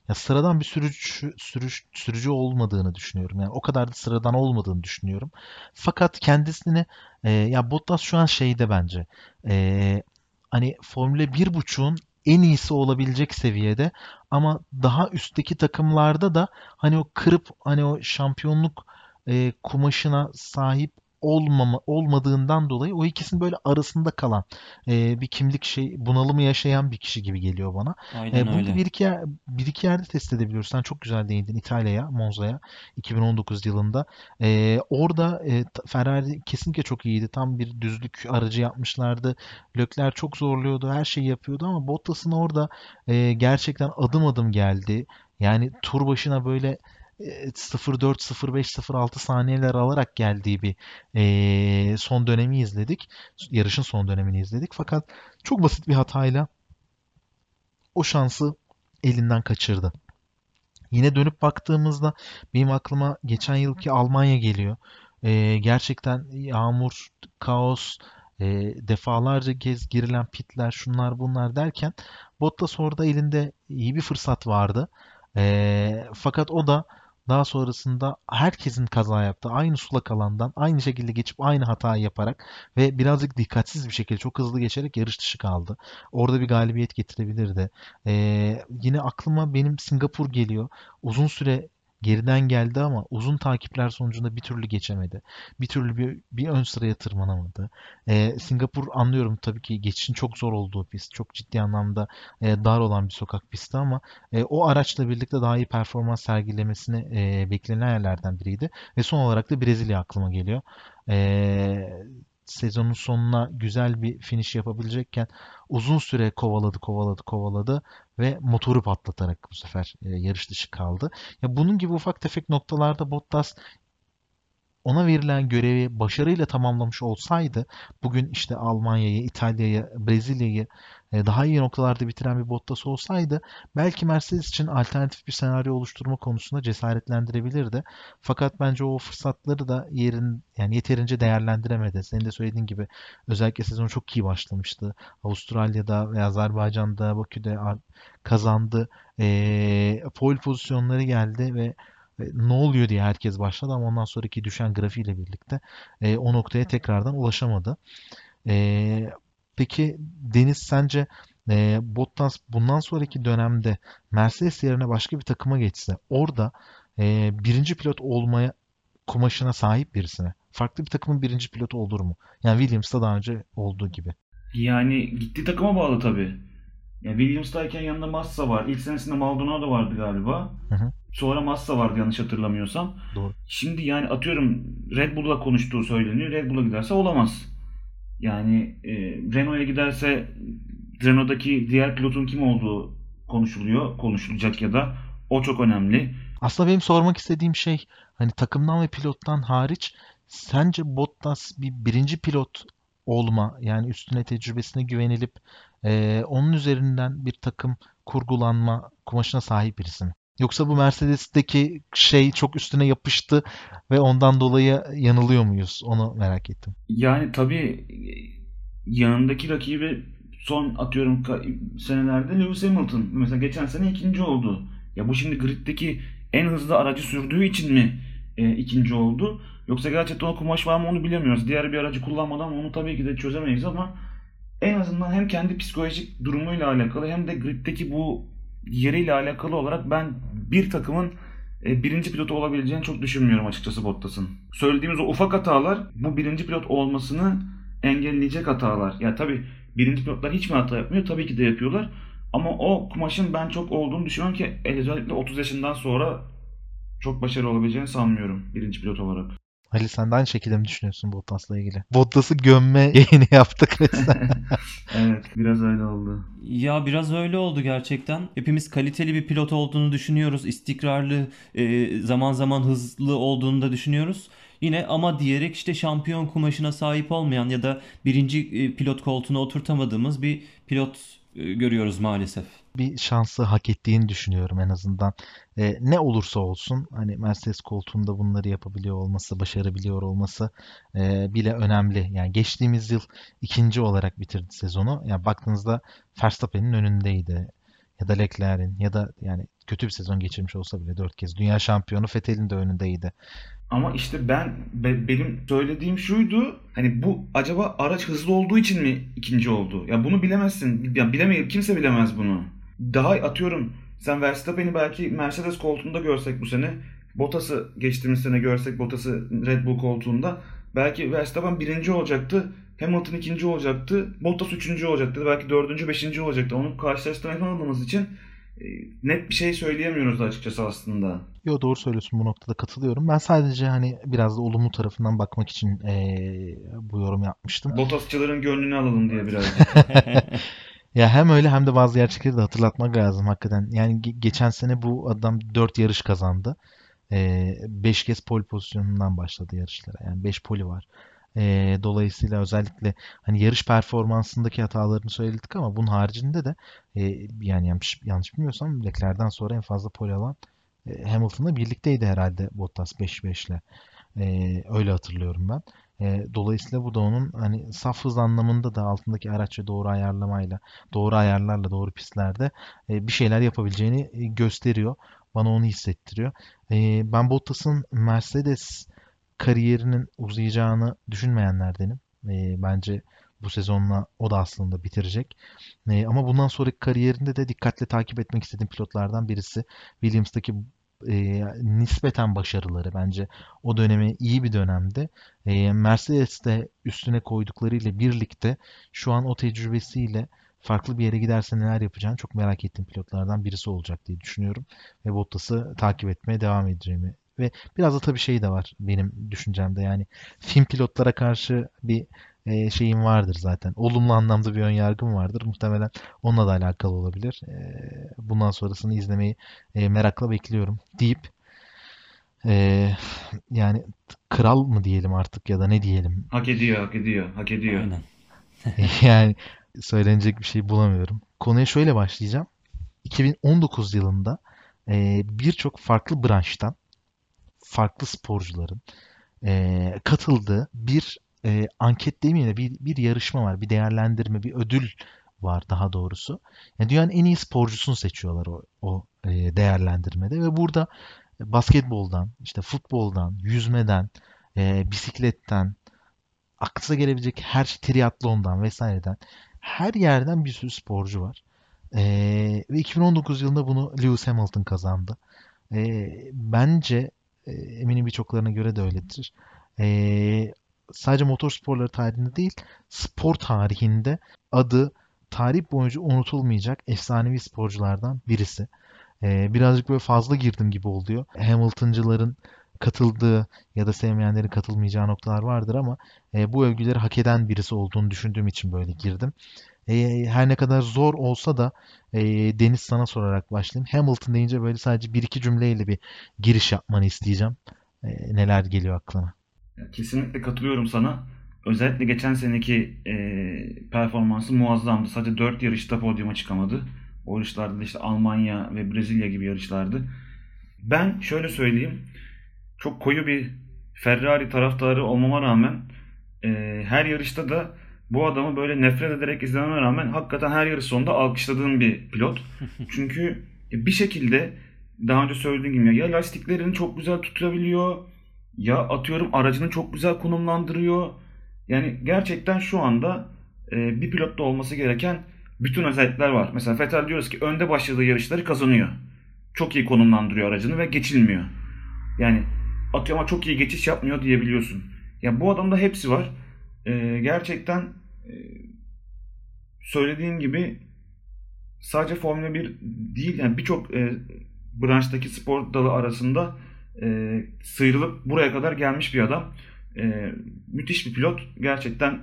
ya sıradan bir sürücü, sürücü sürücü olmadığını düşünüyorum. Yani o kadar da sıradan olmadığını düşünüyorum. Fakat kendisini e, ya Bottas şu an şeyde bence e, hani Formula 1.5'un en iyisi olabilecek seviyede ama daha üstteki takımlarda da hani o kırıp hani o şampiyonluk e, kumaşına sahip olmama, olmadığından dolayı o ikisinin böyle arasında kalan e, bir kimlik şey bunalımı yaşayan bir kişi gibi geliyor bana. Aynen e, bunu öyle. bir iki, yer, bir iki yerde test edebiliyoruz. Sen çok güzel değindin İtalya'ya, Monza'ya 2019 yılında. E, orada e, Ferrari kesinlikle çok iyiydi. Tam bir düzlük aracı yapmışlardı. Lökler çok zorluyordu. Her şeyi yapıyordu ama Bottas'ın orada e, gerçekten adım adım geldi. Yani tur başına böyle 0.4, 0.5, 0.6 saniyeler alarak geldiği bir e, son dönemi izledik. Yarışın son dönemini izledik. Fakat çok basit bir hatayla o şansı elinden kaçırdı. Yine dönüp baktığımızda benim aklıma geçen yılki Almanya geliyor. E, gerçekten yağmur, kaos, e, defalarca kez girilen pitler, şunlar bunlar derken Bottas orada elinde iyi bir fırsat vardı. E, fakat o da daha sonrasında herkesin kaza yaptığı aynı sulak alandan aynı şekilde geçip aynı hatayı yaparak ve birazcık dikkatsiz bir şekilde çok hızlı geçerek yarış dışı kaldı. Orada bir galibiyet getirebilirdi. Ee, yine aklıma benim Singapur geliyor. Uzun süre geriden geldi ama uzun takipler sonucunda bir türlü geçemedi. Bir türlü bir, bir ön sıraya tırmanamadı. Ee, Singapur anlıyorum tabii ki geçişin çok zor olduğu pist. Çok ciddi anlamda e, dar olan bir sokak pisti ama e, o araçla birlikte daha iyi performans sergilemesini e, beklenen yerlerden biriydi. Ve son olarak da Brezilya aklıma geliyor. E, sezonun sonuna güzel bir finish yapabilecekken uzun süre kovaladı, kovaladı, kovaladı ve motoru patlatarak bu sefer e, yarış dışı kaldı. Ya bunun gibi ufak tefek noktalarda Bottas ona verilen görevi başarıyla tamamlamış olsaydı bugün işte Almanya'yı, İtalya'yı, Brezilya'yı e, daha iyi noktalarda bitiren bir Bottas olsaydı belki Mercedes için alternatif bir senaryo oluşturma konusunda cesaretlendirebilirdi. Fakat bence o fırsatları da yerin yani yeterince değerlendiremedi. Senin de söylediğin gibi özellikle sezon çok iyi başlamıştı. Avustralya'da ve Azerbaycan'da, Bakü'de kazandı. E, pole pozisyonları geldi ve ne oluyor diye herkes başladı ama ondan sonraki düşen grafiğiyle birlikte e, o noktaya tekrardan ulaşamadı. E, peki Deniz sence e, Bottas bundan sonraki dönemde Mercedes yerine başka bir takıma geçse orada e, birinci pilot olmaya kumaşına sahip birisine farklı bir takımın birinci pilotu olur mu? Yani Williams'ta daha önce olduğu gibi. Yani gitti takıma bağlı tabii. Yani Williams'tayken yanında Massa var. İlk senesinde Maldonado vardı galiba. Hı hı. Sonra Massa vardı yanlış hatırlamıyorsam. Doğru. Şimdi yani atıyorum Red Bull'la konuştuğu söyleniyor. Red Bull'a giderse olamaz. Yani e, Renault'a giderse Renault'daki diğer pilotun kim olduğu konuşuluyor. Konuşulacak ya da o çok önemli. Aslında benim sormak istediğim şey hani takımdan ve pilottan hariç sence Bottas bir birinci pilot olma yani üstüne tecrübesine güvenilip e, onun üzerinden bir takım kurgulanma kumaşına sahip birisi mi? Yoksa bu Mercedes'teki şey çok üstüne yapıştı ve ondan dolayı yanılıyor muyuz? Onu merak ettim. Yani tabii yanındaki rakibi son atıyorum senelerde Lewis Hamilton. Mesela geçen sene ikinci oldu. Ya bu şimdi griddeki en hızlı aracı sürdüğü için mi e, ikinci oldu? Yoksa gerçekten o kumaş var mı onu bilemiyoruz. Diğer bir aracı kullanmadan onu tabii ki de çözemeyiz ama en azından hem kendi psikolojik durumuyla alakalı hem de griddeki bu yeriyle alakalı olarak ben bir takımın e, birinci pilotu olabileceğini çok düşünmüyorum açıkçası Bottas'ın. Söylediğimiz o ufak hatalar bu birinci pilot olmasını engelleyecek hatalar. Ya tabii birinci pilotlar hiç mi hata yapmıyor? Tabii ki de yapıyorlar. Ama o kumaşın ben çok olduğunu düşünüyorum ki özellikle 30 yaşından sonra çok başarılı olabileceğini sanmıyorum birinci pilot olarak. Ali sen de aynı şekilde mi düşünüyorsun Bottas'la ilgili? Bottas'ı gömme yayını yaptık resmen. evet biraz öyle oldu. Ya biraz öyle oldu gerçekten. Hepimiz kaliteli bir pilot olduğunu düşünüyoruz. İstikrarlı, e, zaman zaman hızlı olduğunu da düşünüyoruz. Yine ama diyerek işte şampiyon kumaşına sahip olmayan ya da birinci e, pilot koltuğuna oturtamadığımız bir pilot e, görüyoruz maalesef. Bir şansı hak ettiğini düşünüyorum en azından. E, ne olursa olsun hani Mercedes koltuğunda bunları yapabiliyor olması, başarabiliyor olması e, bile önemli. Yani geçtiğimiz yıl ikinci olarak bitirdi sezonu. Yani baktığınızda Verstappen'in önündeydi. Ya da Leclerc'in ya da yani kötü bir sezon geçirmiş olsa bile dört kez dünya şampiyonu Vettel'in de önündeydi. Ama işte ben be- benim söylediğim şuydu. Hani bu acaba araç hızlı olduğu için mi ikinci oldu? Ya bunu bilemezsin. Ya bilemeyip kimse bilemez bunu. Daha atıyorum sen Verstappen'i belki Mercedes koltuğunda görsek bu sene. Bottas'ı geçtiğimiz sene görsek Bottas'ı Red Bull koltuğunda. Belki Verstappen birinci olacaktı. Hamilton ikinci olacaktı. Bottas üçüncü olacaktı. Belki dördüncü, beşinci olacaktı. Onu karşılaştırma yapamadığımız için e, net bir şey söyleyemiyoruz açıkçası aslında. Yo doğru söylüyorsun bu noktada katılıyorum. Ben sadece hani biraz da olumlu tarafından bakmak için eee, bu yorum yapmıştım. Bottasçıların gönlünü alalım diye birazcık. Ya hem öyle hem de bazı gerçekleri de hatırlatmak lazım hakikaten. Yani ge- geçen sene bu adam 4 yarış kazandı. 5 kez pole pozisyonundan başladı yarışlara. Yani 5 poli var. Ee, dolayısıyla özellikle hani yarış performansındaki hatalarını söyledik ama bunun haricinde de e, yani yanlış, yanlış bilmiyorsam Leclerc'den sonra en fazla pole alan e, Hamilton'la birlikteydi herhalde Bottas 5-5 ile. Ee, öyle hatırlıyorum ben. Ee, dolayısıyla bu da onun hani saf hız anlamında da altındaki araç ve doğru ayarlamayla, doğru ayarlarla, doğru pistlerde e, bir şeyler yapabileceğini e, gösteriyor. Bana onu hissettiriyor. Ee, ben Bottas'ın Mercedes kariyerinin uzayacağını düşünmeyenlerdenim. Ee, bence bu sezonla o da aslında bitirecek. Ee, ama bundan sonraki kariyerinde de dikkatle takip etmek istediğim pilotlardan birisi. Williams'taki e, nispeten başarıları bence o dönemi iyi bir dönemde. E, Mercedes'te üstüne koyduklarıyla birlikte şu an o tecrübesiyle farklı bir yere giderse neler yapacağını çok merak ettiğim pilotlardan birisi olacak diye düşünüyorum. Ve Bottas'ı takip etmeye devam edeceğimi ve biraz da tabii şey de var benim düşüncemde yani film pilotlara karşı bir e, şeyim vardır zaten. Olumlu anlamda bir ön yargım vardır. Muhtemelen onunla da alakalı olabilir. E, bundan sonrasını izlemeyi e, merakla bekliyorum deyip e, yani kral mı diyelim artık ya da ne diyelim. hak ediyor, hak ediyor, hak ediyor. Aynen. yani söylenecek bir şey bulamıyorum. Konuya şöyle başlayacağım. 2019 yılında e, birçok farklı branştan farklı sporcuların e, katıldığı bir e, anket demeyeyim de bir, bir yarışma var. Bir değerlendirme, bir ödül var daha doğrusu. Yani dünyanın en iyi sporcusunu seçiyorlar o, o e, değerlendirmede ve burada basketboldan, işte futboldan, yüzmeden, e, bisikletten, aklınıza gelebilecek her şey triatlondan vesaireden her yerden bir sürü sporcu var. E, ve 2019 yılında bunu Lewis Hamilton kazandı. E, bence e, eminim birçoklarına göre de öyledir. E, sadece motorsporları tarihinde değil, spor tarihinde adı tarih boyunca unutulmayacak efsanevi sporculardan birisi. Ee, birazcık böyle fazla girdim gibi oluyor. Hamilton'cıların katıldığı ya da sevmeyenlerin katılmayacağı noktalar vardır ama e, bu övgüleri hak eden birisi olduğunu düşündüğüm için böyle girdim. E, her ne kadar zor olsa da e, Deniz sana sorarak başlayayım. Hamilton deyince böyle sadece bir iki cümleyle bir giriş yapmanı isteyeceğim. E, neler geliyor aklına? Kesinlikle katılıyorum sana. Özellikle geçen seneki e, performansı muazzamdı. Sadece 4 yarışta podyuma çıkamadı. O yarışlarda da işte Almanya ve Brezilya gibi yarışlardı. Ben şöyle söyleyeyim. Çok koyu bir Ferrari taraftarı olmama rağmen e, her yarışta da bu adamı böyle nefret ederek izlememe rağmen hakikaten her yarış sonunda alkışladığım bir pilot. Çünkü bir şekilde daha önce söylediğim gibi ya lastiklerini çok güzel tutabiliyor ya atıyorum aracını çok güzel konumlandırıyor. Yani gerçekten şu anda e, bir pilotta olması gereken bütün özellikler var. Mesela Vettel diyoruz ki önde başladığı yarışları kazanıyor. Çok iyi konumlandırıyor aracını ve geçilmiyor. Yani atıyor ama çok iyi geçiş yapmıyor diyebiliyorsun. Ya bu adamda hepsi var. E, gerçekten e, söylediğim gibi sadece Formula 1 değil yani birçok e, branştaki spor dalı arasında e, sıyrılıp buraya kadar gelmiş bir adam. E, müthiş bir pilot. Gerçekten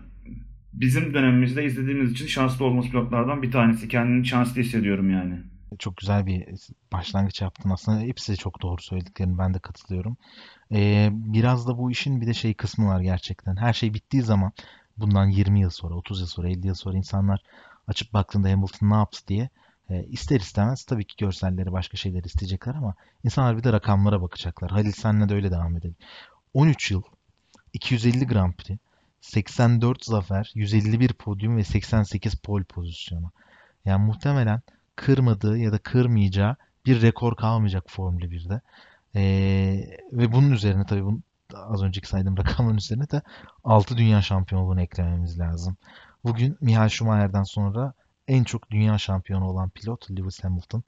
bizim dönemimizde izlediğimiz için şanslı olması pilotlardan bir tanesi. Kendimi şanslı hissediyorum yani. Çok güzel bir başlangıç yaptın aslında. Hepsi çok doğru söylediklerini ben de katılıyorum. Ee, biraz da bu işin bir de şey kısmı var gerçekten. Her şey bittiği zaman bundan 20 yıl sonra, 30 yıl sonra, 50 yıl sonra insanlar açıp baktığında Hamilton ne yaptı diye e, ister istemez tabii ki görselleri başka şeyler isteyecekler ama insanlar bir de rakamlara bakacaklar. Halil senle de öyle devam edelim. 13 yıl, 250 Grand Prix, 84 zafer, 151 podyum ve 88 pol pozisyonu. Yani muhtemelen kırmadığı ya da kırmayacağı bir rekor kalmayacak Formula 1'de. Ee, ve bunun üzerine tabii bunu, az önceki saydığım rakamların üzerine de 6 dünya şampiyonluğunu eklememiz lazım. Bugün Michael Schumacher'den sonra en çok dünya şampiyonu olan pilot Lewis Hamilton.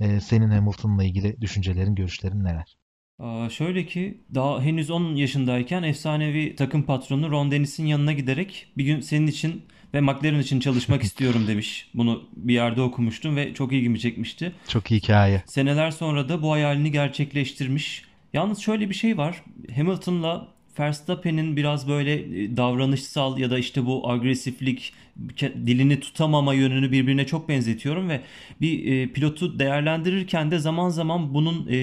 Ee, senin Hamilton'la ilgili düşüncelerin, görüşlerin neler? Aa, şöyle ki daha henüz 10 yaşındayken efsanevi takım patronu Ron Dennis'in yanına giderek bir gün senin için ve McLaren için çalışmak istiyorum demiş. Bunu bir yerde okumuştum ve çok ilgimi çekmişti. Çok iyi hikaye. Seneler sonra da bu hayalini gerçekleştirmiş. Yalnız şöyle bir şey var. Hamilton'la Verstappen'in biraz böyle e, davranışsal ya da işte bu agresiflik, dilini tutamama yönünü birbirine çok benzetiyorum ve bir e, pilotu değerlendirirken de zaman zaman bunun e,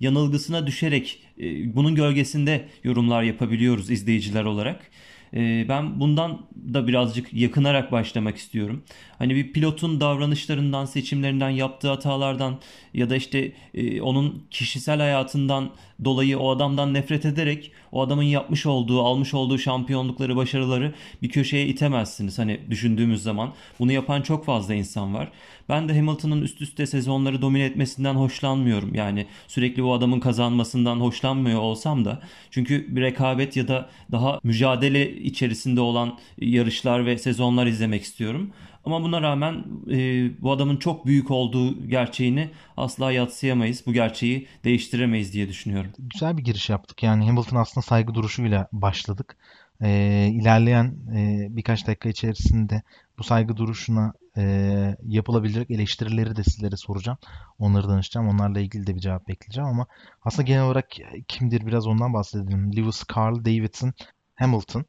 yanılgısına düşerek e, bunun gölgesinde yorumlar yapabiliyoruz izleyiciler olarak. E, ben bundan da birazcık yakınarak başlamak istiyorum. Hani bir pilotun davranışlarından, seçimlerinden, yaptığı hatalardan ya da işte e, onun kişisel hayatından dolayı o adamdan nefret ederek o adamın yapmış olduğu, almış olduğu şampiyonlukları, başarıları bir köşeye itemezsiniz. Hani düşündüğümüz zaman bunu yapan çok fazla insan var. Ben de Hamilton'ın üst üste sezonları domine etmesinden hoşlanmıyorum. Yani sürekli o adamın kazanmasından hoşlanmıyor olsam da. Çünkü bir rekabet ya da daha mücadele içerisinde olan yarışlar ve sezonlar izlemek istiyorum. Ama buna rağmen e, bu adamın çok büyük olduğu gerçeğini asla yatsıyamayız. Bu gerçeği değiştiremeyiz diye düşünüyorum. Güzel bir giriş yaptık. Yani Hamilton aslında saygı duruşuyla başladık. E, ilerleyen e, birkaç dakika içerisinde bu saygı duruşuna e, yapılabilecek eleştirileri de sizlere soracağım. Onları danışacağım. Onlarla ilgili de bir cevap bekleyeceğim ama aslında genel olarak kimdir biraz ondan bahsedelim. Lewis Carl Davidson Hamilton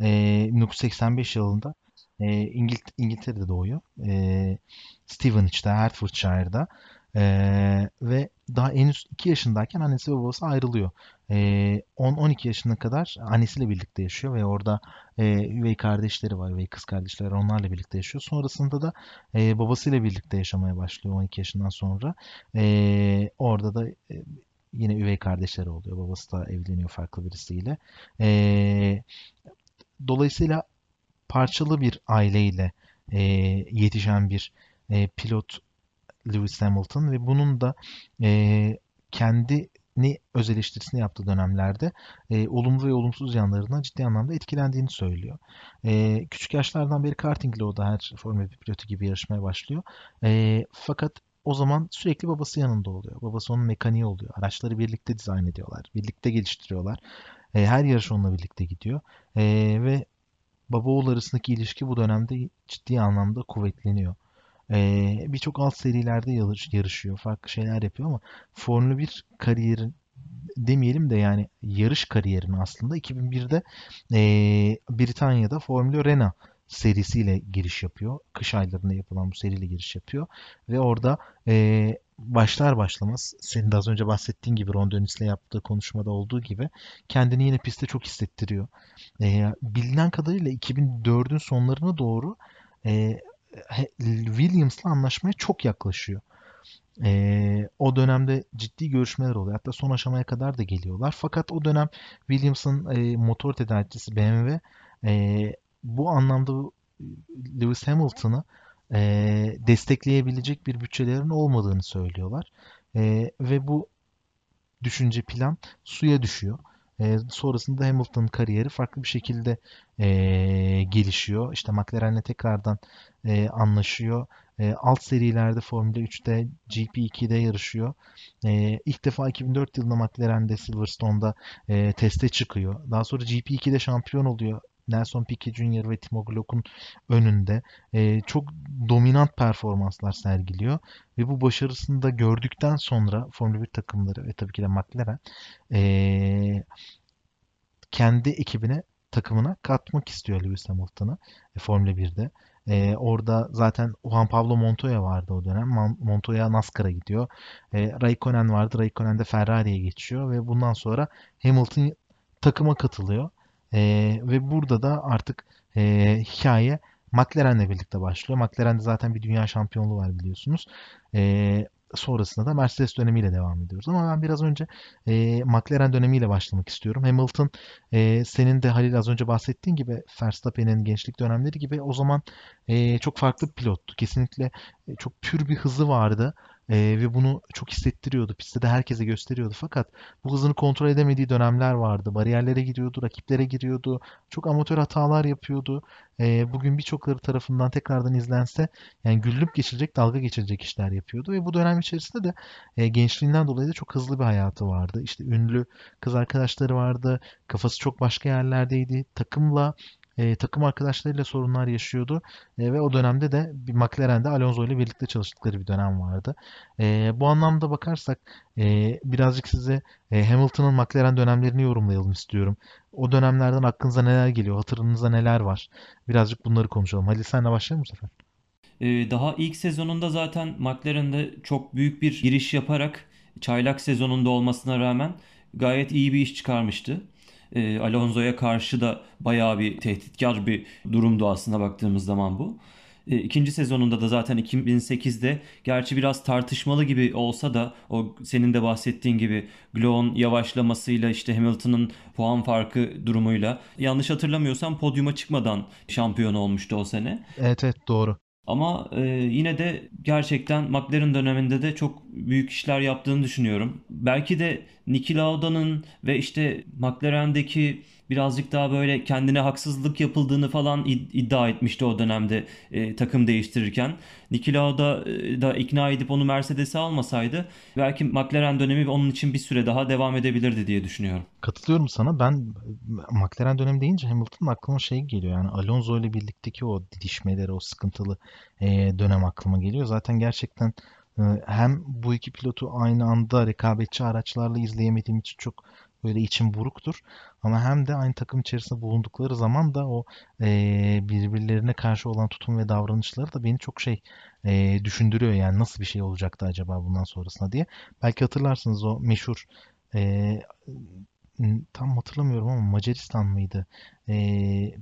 e, 1985 yılında e, İngilt İngiltere'de doğuyor. E, Stevenage'da, Hertfordshire'da. E, ve daha henüz 2 yaşındayken annesi ve babası ayrılıyor. E, 10-12 yaşına kadar annesiyle birlikte yaşıyor ve orada e, üvey kardeşleri var, üvey kız kardeşleri onlarla birlikte yaşıyor. Sonrasında da e, babasıyla birlikte yaşamaya başlıyor 12 yaşından sonra. E, orada da e, yine üvey kardeşleri oluyor. Babası da evleniyor farklı birisiyle. E, dolayısıyla parçalı bir aileyle e, yetişen bir e, pilot Lewis Hamilton ve bunun da e, kendini öz eleştirisini yaptığı dönemlerde e, olumlu ve olumsuz yanlarından ciddi anlamda etkilendiğini söylüyor. E, küçük yaşlardan beri kartingle o da her Formula 1 pilotu gibi yarışmaya başlıyor. E, fakat o zaman sürekli babası yanında oluyor. Babası onun mekaniği oluyor. Araçları birlikte dizayn ediyorlar. Birlikte geliştiriyorlar. E, her yarış onunla birlikte gidiyor. E, ve baba oğul arasındaki ilişki bu dönemde ciddi anlamda kuvvetleniyor. Ee, birçok alt serilerde yarış, yarışıyor. Farklı şeyler yapıyor ama Formula 1 kariyerin demeyelim de yani yarış kariyerini aslında 2001'de ee, Britanya'da Formula Renault serisiyle giriş yapıyor. Kış aylarında yapılan bu seriyle giriş yapıyor. Ve orada ee, başlar başlamaz senin de az önce bahsettiğin gibi Ron Dennis'le yaptığı konuşmada olduğu gibi kendini yine pistte çok hissettiriyor. E, bilinen kadarıyla 2004'ün sonlarına doğru e, Williams'la anlaşmaya çok yaklaşıyor. E, o dönemde ciddi görüşmeler oluyor. Hatta son aşamaya kadar da geliyorlar. Fakat o dönem Williams'ın e, motor tedarikçisi BMW e, bu anlamda Lewis Hamilton'ı e, destekleyebilecek bir bütçelerin olmadığını söylüyorlar. E, ve bu düşünce plan suya düşüyor. E, sonrasında Hamilton'ın kariyeri farklı bir şekilde e, gelişiyor. İşte McLaren'le tekrardan e, anlaşıyor. E, alt serilerde Formula 3'te GP2'de yarışıyor. E, ilk defa 2004 yılında McLaren'de Silverstone'da e, teste çıkıyor. Daha sonra GP2'de şampiyon oluyor. Nelson Piquet Jr. ve Timo Glock'un önünde e, çok dominant performanslar sergiliyor ve bu başarısını da gördükten sonra Formula 1 takımları ve tabii ki de McLaren e, kendi ekibine takımına katmak istiyor Lewis Hamilton'ı e, Formula 1'de. E, orada zaten Juan Pablo Montoya vardı o dönem. Montoya NASCAR'a gidiyor. E, Raikkonen vardı. Raikkonen de Ferrari'ye geçiyor ve bundan sonra Hamilton takıma katılıyor. E, ve burada da artık e, hikaye McLaren'le birlikte başlıyor. McLaren'de zaten bir dünya şampiyonluğu var biliyorsunuz. E, sonrasında da Mercedes dönemiyle devam ediyoruz. Ama ben biraz önce e, McLaren dönemiyle başlamak istiyorum. Hamilton e, senin de Halil az önce bahsettiğin gibi Verstappen'in gençlik dönemleri gibi o zaman e, çok farklı bir pilottu. Kesinlikle e, çok pür bir hızı vardı. E, ve bunu çok hissettiriyordu. Pistte de herkese gösteriyordu. Fakat bu hızını kontrol edemediği dönemler vardı. Bariyerlere giriyordu, rakiplere giriyordu. Çok amatör hatalar yapıyordu. E, bugün birçokları tarafından tekrardan izlense yani güllük geçirecek, dalga geçirecek işler yapıyordu. Ve bu dönem içerisinde de e, gençliğinden dolayı da çok hızlı bir hayatı vardı. İşte ünlü kız arkadaşları vardı. Kafası çok başka yerlerdeydi. Takımla e, takım arkadaşlarıyla sorunlar yaşıyordu e, ve o dönemde de McLaren'de Alonso ile birlikte çalıştıkları bir dönem vardı. E, bu anlamda bakarsak e, birazcık size e, Hamilton'ın McLaren dönemlerini yorumlayalım istiyorum. O dönemlerden aklınıza neler geliyor, hatırınızda neler var? Birazcık bunları konuşalım. Halil senle başlayalım bu sefer. Ee, daha ilk sezonunda zaten McLaren'de çok büyük bir giriş yaparak çaylak sezonunda olmasına rağmen gayet iyi bir iş çıkarmıştı e, Alonso'ya karşı da bayağı bir tehditkar bir durumdu aslında baktığımız zaman bu. E, ikinci sezonunda da zaten 2008'de gerçi biraz tartışmalı gibi olsa da o senin de bahsettiğin gibi Glock'un yavaşlamasıyla işte Hamilton'ın puan farkı durumuyla yanlış hatırlamıyorsam podyuma çıkmadan şampiyon olmuştu o sene. Evet evet doğru. Ama e, yine de gerçekten McLaren döneminde de çok büyük işler yaptığını düşünüyorum. Belki de Niki Lauda'nın ve işte McLaren'deki birazcık daha böyle kendine haksızlık yapıldığını falan iddia etmişti o dönemde e, takım değiştirirken. Niki Lauda e, da ikna edip onu Mercedes'e almasaydı belki McLaren dönemi onun için bir süre daha devam edebilirdi diye düşünüyorum. Katılıyorum sana. Ben McLaren dönemi deyince Hamilton'ın aklıma şey geliyor. Yani Alonso ile birlikteki o didişmeleri, o sıkıntılı e, dönem aklıma geliyor. Zaten gerçekten hem bu iki pilotu aynı anda rekabetçi araçlarla izleyemediğim için çok böyle içim buruktur. Ama hem de aynı takım içerisinde bulundukları zaman da o e, birbirlerine karşı olan tutum ve davranışları da beni çok şey e, düşündürüyor. Yani nasıl bir şey olacaktı acaba bundan sonrasında diye. Belki hatırlarsınız o meşhur e, tam hatırlamıyorum ama Macaristan mıydı? E,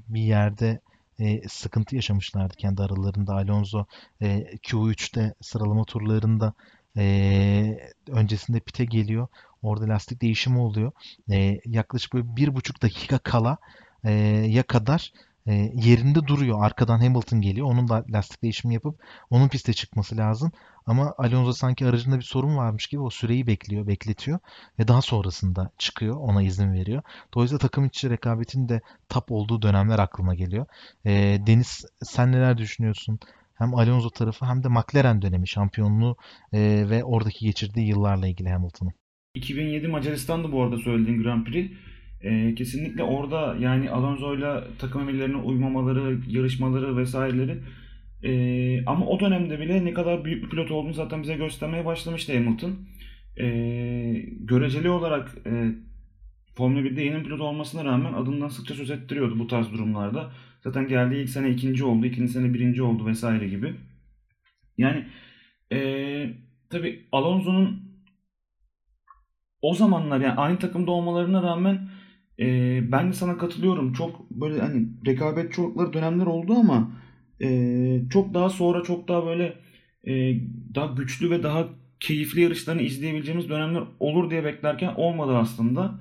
bir yerde e, sıkıntı yaşamışlardı kendi aralarında. Alonso e, Q3'te sıralama turlarında e, öncesinde pite geliyor. Orada lastik değişimi oluyor. E, yaklaşık böyle bir buçuk dakika kala e, ya kadar e, yerinde duruyor. Arkadan Hamilton geliyor. Onun da lastik değişimi yapıp onun piste çıkması lazım. Ama Alonso sanki aracında bir sorun varmış gibi o süreyi bekliyor, bekletiyor ve daha sonrasında çıkıyor, ona izin veriyor. Dolayısıyla takım içi rekabetin de tap olduğu dönemler aklıma geliyor. E, Deniz sen neler düşünüyorsun? Hem Alonso tarafı hem de McLaren dönemi şampiyonluğu e, ve oradaki geçirdiği yıllarla ilgili Hamilton'ın. 2007 Macaristan'dı bu arada söylediğin Grand Prix. Ee, kesinlikle orada yani Alonso'yla takım emirlerine uymamaları, yarışmaları vesaireleri ee, ama o dönemde bile ne kadar büyük bir pilot olduğunu zaten bize göstermeye başlamıştı Hamilton. Ee, göreceli olarak e, Formula 1'de yeni pilot olmasına rağmen adından sıkça söz ettiriyordu bu tarz durumlarda. Zaten geldiği ilk sene ikinci oldu, ikinci sene birinci oldu vesaire gibi. Yani ee, tabii Alonso'nun o zamanlar yani aynı takımda olmalarına rağmen e, ben de sana katılıyorum. Çok böyle hani rekabetçi oldukları dönemler oldu ama e, çok daha sonra çok daha böyle e, daha güçlü ve daha keyifli yarışlarını izleyebileceğimiz dönemler olur diye beklerken olmadı aslında.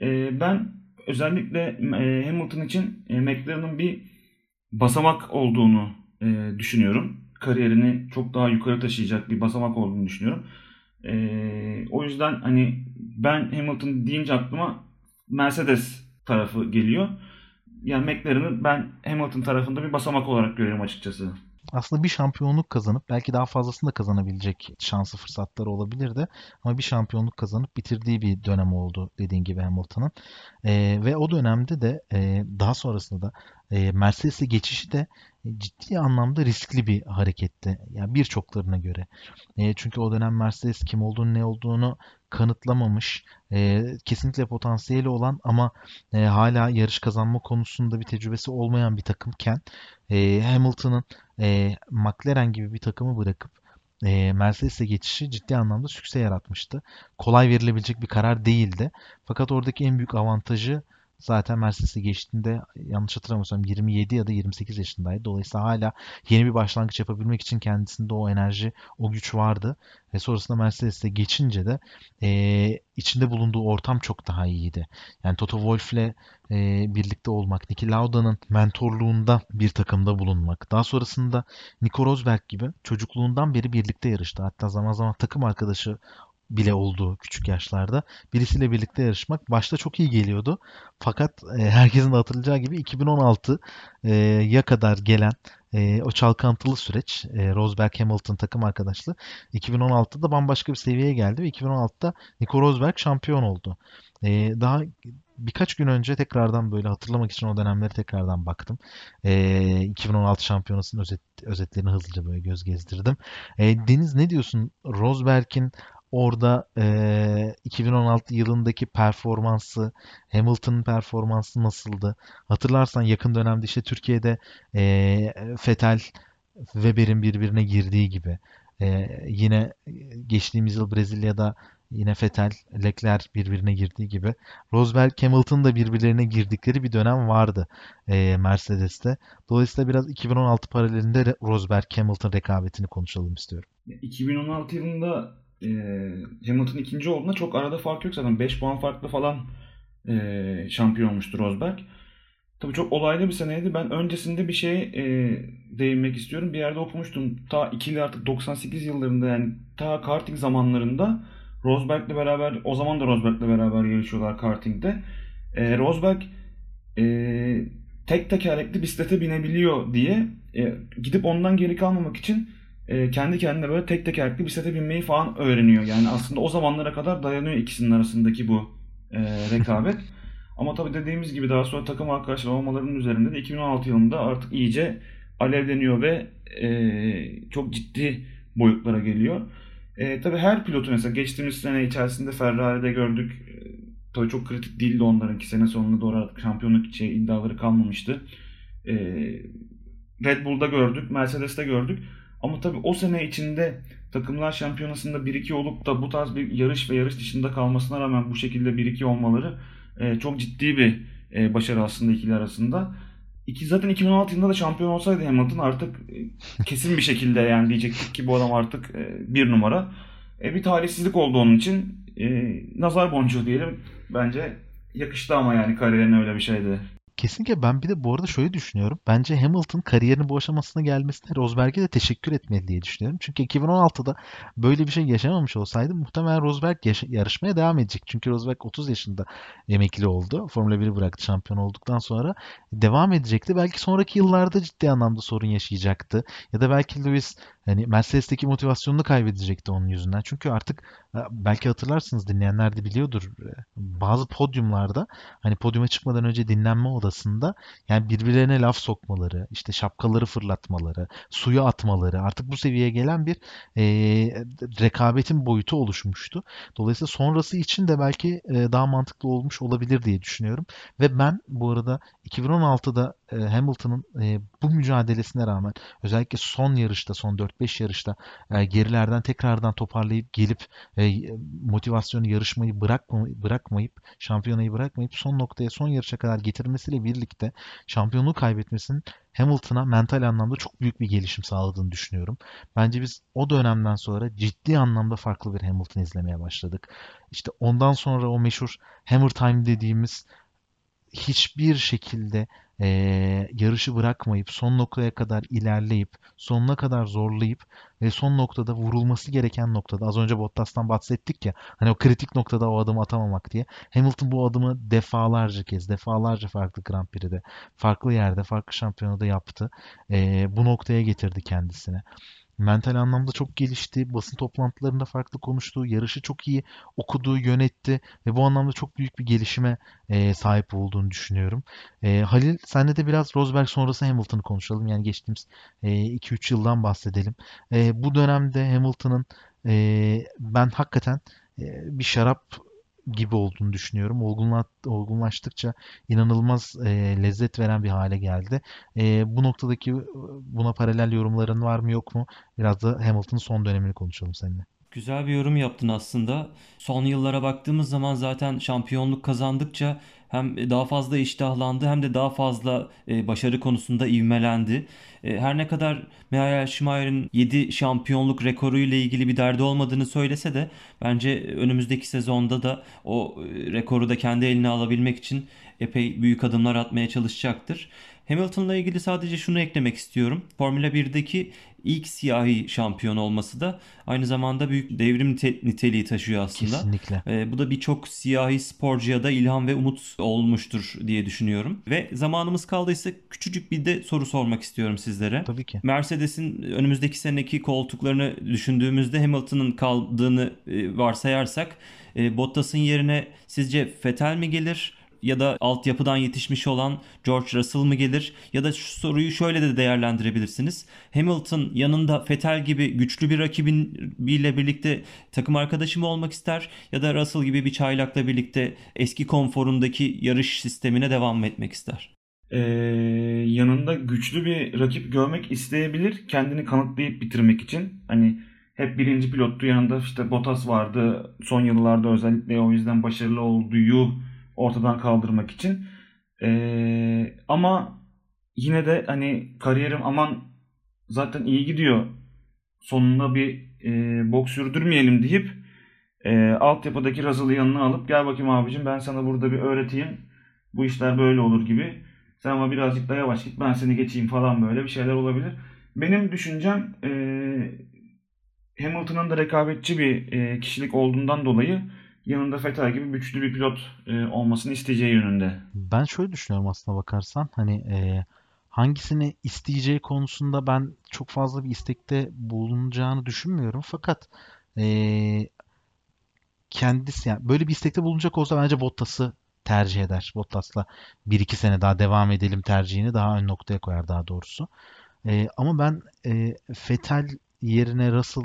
E, ben özellikle e, Hamilton için e, McLaren'ın bir basamak olduğunu e, düşünüyorum. Kariyerini çok daha yukarı taşıyacak bir basamak olduğunu düşünüyorum. E, o yüzden hani ben Hamilton deyince aklıma Mercedes tarafı geliyor. Yani McLaren'ı ben Hamilton tarafında bir basamak olarak görüyorum açıkçası. Aslında bir şampiyonluk kazanıp belki daha fazlasını da kazanabilecek şansı fırsatları olabilirdi. Ama bir şampiyonluk kazanıp bitirdiği bir dönem oldu dediğin gibi Hamilton'ın. Ee, ve o dönemde de e, daha sonrasında da e, Mercedes'e geçişi de ciddi anlamda riskli bir hareketti. Yani birçoklarına göre. E, çünkü o dönem Mercedes kim olduğunu ne olduğunu kanıtlamamış, e, kesinlikle potansiyeli olan ama e, hala yarış kazanma konusunda bir tecrübesi olmayan bir takımken e, Hamilton'ın e, McLaren gibi bir takımı bırakıp e, Mercedes'e geçişi ciddi anlamda sükse yaratmıştı. Kolay verilebilecek bir karar değildi. Fakat oradaki en büyük avantajı zaten Mercedes'e geçtiğinde yanlış hatırlamıyorsam 27 ya da 28 yaşındaydı. Dolayısıyla hala yeni bir başlangıç yapabilmek için kendisinde o enerji, o güç vardı. Ve sonrasında Mercedes'e geçince de e, içinde bulunduğu ortam çok daha iyiydi. Yani Toto Wolff'le e, birlikte olmak, Niki Lauda'nın mentorluğunda bir takımda bulunmak. Daha sonrasında Nico Rosberg gibi çocukluğundan beri birlikte yarıştı. Hatta zaman zaman takım arkadaşı bile oldu küçük yaşlarda. Birisiyle birlikte yarışmak başta çok iyi geliyordu. Fakat e, herkesin de hatırlayacağı gibi 2016 e, ya kadar gelen e, o çalkantılı süreç e, Rosberg Hamilton takım arkadaşlığı 2016'da bambaşka bir seviyeye geldi ve 2016'da Nico Rosberg şampiyon oldu. E, daha birkaç gün önce tekrardan böyle hatırlamak için o dönemleri tekrardan baktım. E, 2016 şampiyonasının özet, özetlerini hızlıca böyle göz gezdirdim. E, Deniz ne diyorsun? Rosberg'in orada e, 2016 yılındaki performansı, Hamilton'ın performansı nasıldı? Hatırlarsan yakın dönemde işte Türkiye'de e, Fetel Weber'in birbirine girdiği gibi e, yine geçtiğimiz yıl Brezilya'da yine Fetel, Leclerc birbirine girdiği gibi Rosberg, Hamilton da birbirlerine girdikleri bir dönem vardı e, Mercedes'te. Dolayısıyla biraz 2016 paralelinde Rosberg, Hamilton rekabetini konuşalım istiyorum. 2016 yılında e, Hamilton ikinci olduğunda çok arada fark yok zaten. 5 puan farklı falan e, şampiyon olmuştu Rosberg. Tabii çok olaylı bir seneydi. Ben öncesinde bir şey e, değinmek istiyorum. Bir yerde okumuştum. Ta ikili artık 98 yıllarında yani ta karting zamanlarında Rosberg'le beraber o zaman da Rosberg'le beraber yarışıyorlar kartingde. E, Rosberg e, tek tekerlekli bisiklete binebiliyor diye e, gidip ondan geri kalmamak için e, kendi kendine böyle tek tekerlekli bisiklete binmeyi falan öğreniyor. Yani aslında o zamanlara kadar dayanıyor ikisinin arasındaki bu e, rekabet. Ama tabii dediğimiz gibi daha sonra takım arkadaşları olmalarının üzerinde de 2016 yılında artık iyice alevleniyor ve e, çok ciddi boyutlara geliyor. E, tabii her pilotu mesela geçtiğimiz sene içerisinde Ferrari'de gördük. E, tabii çok kritik değildi onlarınki sene sonuna doğru artık şampiyonluk için iddiaları kalmamıştı. E, Red Bull'da gördük, Mercedes'te gördük. Ama tabii o sene içinde takımlar şampiyonasında 1-2 olup da bu tarz bir yarış ve yarış dışında kalmasına rağmen bu şekilde 1-2 olmaları e, çok ciddi bir e, başarı aslında ikili arasında. İki, zaten 2016 yılında da şampiyon olsaydı Hamilton artık e, kesin bir şekilde yani diyecektik ki bu adam artık e, bir numara. E, bir talihsizlik oldu onun için. E, nazar boncuğu diyelim. Bence yakıştı ama yani kariyerine öyle bir şeydi. Kesinlikle ben bir de bu arada şöyle düşünüyorum. Bence Hamilton kariyerinin bu aşamasına gelmesine Rosberg'e de teşekkür etmeli diye düşünüyorum. Çünkü 2016'da böyle bir şey yaşamamış olsaydı muhtemelen Rosberg yarışmaya devam edecek. Çünkü Rosberg 30 yaşında emekli oldu. Formula 1'i bıraktı şampiyon olduktan sonra. Devam edecekti. Belki sonraki yıllarda ciddi anlamda sorun yaşayacaktı. Ya da belki Lewis hani Mercedes'teki motivasyonunu kaybedecekti onun yüzünden. Çünkü artık e, belki hatırlarsınız dinleyenler de biliyordur. E, bazı podyumlarda hani podyuma çıkmadan önce dinlenme odasında yani birbirlerine laf sokmaları, işte şapkaları fırlatmaları, suya atmaları artık bu seviyeye gelen bir e, rekabetin boyutu oluşmuştu. Dolayısıyla sonrası için de belki e, daha mantıklı olmuş olabilir diye düşünüyorum. Ve ben bu arada 2016'da e, Hamilton'ın e, bu mücadelesine rağmen özellikle son yarışta, son 4-5 yarışta e, gerilerden tekrardan toparlayıp gelip motivasyonu yarışmayı bırakmayıp, şampiyonayı bırakmayıp son noktaya, son yarışa kadar getirmesiyle birlikte şampiyonluğu kaybetmesinin Hamilton'a mental anlamda çok büyük bir gelişim sağladığını düşünüyorum. Bence biz o dönemden sonra ciddi anlamda farklı bir Hamilton izlemeye başladık. İşte ondan sonra o meşhur Hammer Time dediğimiz hiçbir şekilde e, yarışı bırakmayıp son noktaya kadar ilerleyip sonuna kadar zorlayıp ve son noktada vurulması gereken noktada az önce Bottas'tan bahsettik ya hani o kritik noktada o adımı atamamak diye Hamilton bu adımı defalarca kez defalarca farklı Grand Prix'de farklı yerde farklı şampiyonada yaptı. E, bu noktaya getirdi kendisine mental anlamda çok gelişti. Basın toplantılarında farklı konuştu. Yarışı çok iyi okudu, yönetti ve bu anlamda çok büyük bir gelişime e, sahip olduğunu düşünüyorum. E, Halil senle de biraz Rosberg sonrası Hamilton'ı konuşalım. Yani geçtiğimiz e, 2-3 yıldan bahsedelim. E, bu dönemde Hamilton'ın e, ben hakikaten e, bir şarap gibi olduğunu düşünüyorum. Olgunla, olgunlaştıkça inanılmaz e, lezzet veren bir hale geldi. E, bu noktadaki buna paralel yorumların var mı yok mu? Biraz da Hamilton'ın son dönemini konuşalım seninle. Güzel bir yorum yaptın aslında. Son yıllara baktığımız zaman zaten şampiyonluk kazandıkça hem daha fazla iştahlandı hem de daha fazla e, başarı konusunda ivmelendi. E, her ne kadar Michael Schumacher'in 7 şampiyonluk rekoru ile ilgili bir derdi olmadığını söylese de bence önümüzdeki sezonda da o e, rekoru da kendi eline alabilmek için epey büyük adımlar atmaya çalışacaktır. Hamilton'la ilgili sadece şunu eklemek istiyorum. Formula 1'deki ilk siyahi şampiyon olması da aynı zamanda büyük devrim niteliği taşıyor aslında. Kesinlikle. E, bu da birçok siyahi sporcuya da ilham ve umut olmuştur diye düşünüyorum. Ve zamanımız kaldıysa küçücük bir de soru sormak istiyorum sizlere. Tabii ki. Mercedes'in önümüzdeki seneki koltuklarını düşündüğümüzde Hamilton'ın kaldığını e, varsayarsak e, Bottas'ın yerine sizce Vettel mi gelir? Ya da altyapıdan yetişmiş olan George Russell mı gelir? Ya da şu soruyu şöyle de değerlendirebilirsiniz. Hamilton yanında Vettel gibi güçlü bir rakibiyle birlikte takım arkadaşı mı olmak ister? Ya da Russell gibi bir çaylakla birlikte eski konforundaki yarış sistemine devam etmek ister? Ee, yanında güçlü bir rakip görmek isteyebilir. Kendini kanıtlayıp bitirmek için. Hani hep birinci pilottu yanında işte Bottas vardı. Son yıllarda özellikle o yüzden başarılı olduğu ortadan kaldırmak için. Ee, ama yine de hani kariyerim aman zaten iyi gidiyor. Sonunda bir e, boks sürdürmeyelim deyip e, altyapıdaki Russell'ı yanına alıp gel bakayım abicim ben sana burada bir öğreteyim. Bu işler böyle olur gibi. Sen ama birazcık daha yavaş git ben seni geçeyim falan böyle bir şeyler olabilir. Benim düşüncem e, Hamilton'ın da rekabetçi bir e, kişilik olduğundan dolayı yanında Vettel gibi güçlü bir pilot e, olmasını isteyeceği yönünde. Ben şöyle düşünüyorum aslına bakarsan hani e, hangisini isteyeceği konusunda ben çok fazla bir istekte bulunacağını düşünmüyorum. Fakat e, kendisi yani böyle bir istekte bulunacak olsa bence Bottas'ı tercih eder. Bottas'la 1-2 sene daha devam edelim tercihini daha ön noktaya koyar daha doğrusu. E, ama ben e, Vettel yerine Russell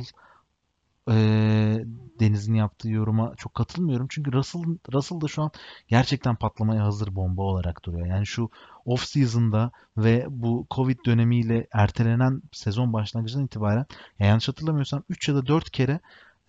e, Deniz'in yaptığı yoruma çok katılmıyorum. Çünkü Russell, Russell da şu an gerçekten patlamaya hazır bomba olarak duruyor. Yani şu off season'da ve bu Covid dönemiyle ertelenen sezon başlangıcından itibaren yani yanlış hatırlamıyorsam 3 ya da 4 kere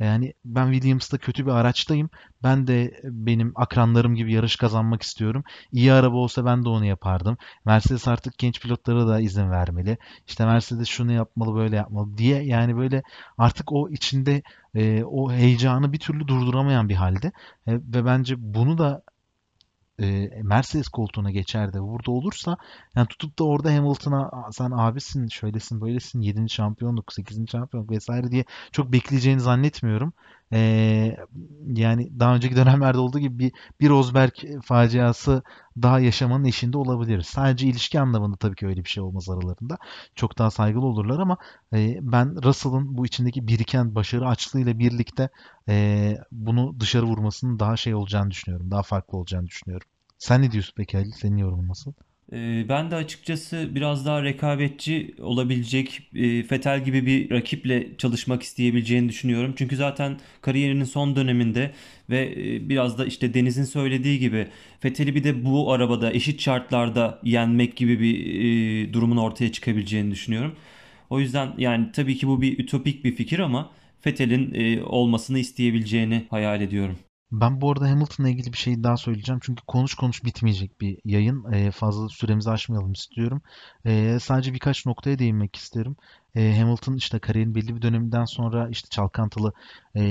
yani ben Williams'ta kötü bir araçtayım. Ben de benim akranlarım gibi yarış kazanmak istiyorum. İyi araba olsa ben de onu yapardım. Mercedes artık genç pilotlara da izin vermeli. İşte Mercedes şunu yapmalı, böyle yapmalı diye yani böyle artık o içinde e, o heyecanı bir türlü durduramayan bir halde. E, ve bence bunu da e, Mercedes koltuğuna geçer de burada olursa yani tutup da orada Hamilton'a "Aa, sen abisin şöylesin böylesin 7. şampiyonluk 8. şampiyonluk vesaire diye çok bekleyeceğini zannetmiyorum. E, yani daha önceki dönemlerde olduğu gibi bir, bir Rosberg faciası daha yaşamanın eşinde olabiliriz. Sadece ilişki anlamında tabii ki öyle bir şey olmaz aralarında. Çok daha saygılı olurlar ama e, ben Russell'ın bu içindeki biriken başarı açlığıyla birlikte e, bunu dışarı vurmasının daha şey olacağını düşünüyorum. Daha farklı olacağını düşünüyorum. Sen ne diyorsun peki Halil? Senin yorumun nasıl? Ee, Ben de açıkçası biraz daha rekabetçi olabilecek e, Vettel gibi bir rakiple çalışmak isteyebileceğini düşünüyorum. Çünkü zaten kariyerinin son döneminde ve e, biraz da işte Deniz'in söylediği gibi Vettel'i bir de bu arabada eşit şartlarda yenmek gibi bir e, durumun ortaya çıkabileceğini düşünüyorum. O yüzden yani tabii ki bu bir ütopik bir fikir ama Vettel'in e, olmasını isteyebileceğini hayal ediyorum. Ben bu arada Hamilton'la ilgili bir şey daha söyleyeceğim. Çünkü konuş konuş bitmeyecek bir yayın. Ee, fazla süremizi aşmayalım istiyorum. Ee, sadece birkaç noktaya değinmek isterim. Ee, Hamilton işte kariyerin belli bir döneminden sonra işte çalkantılı e,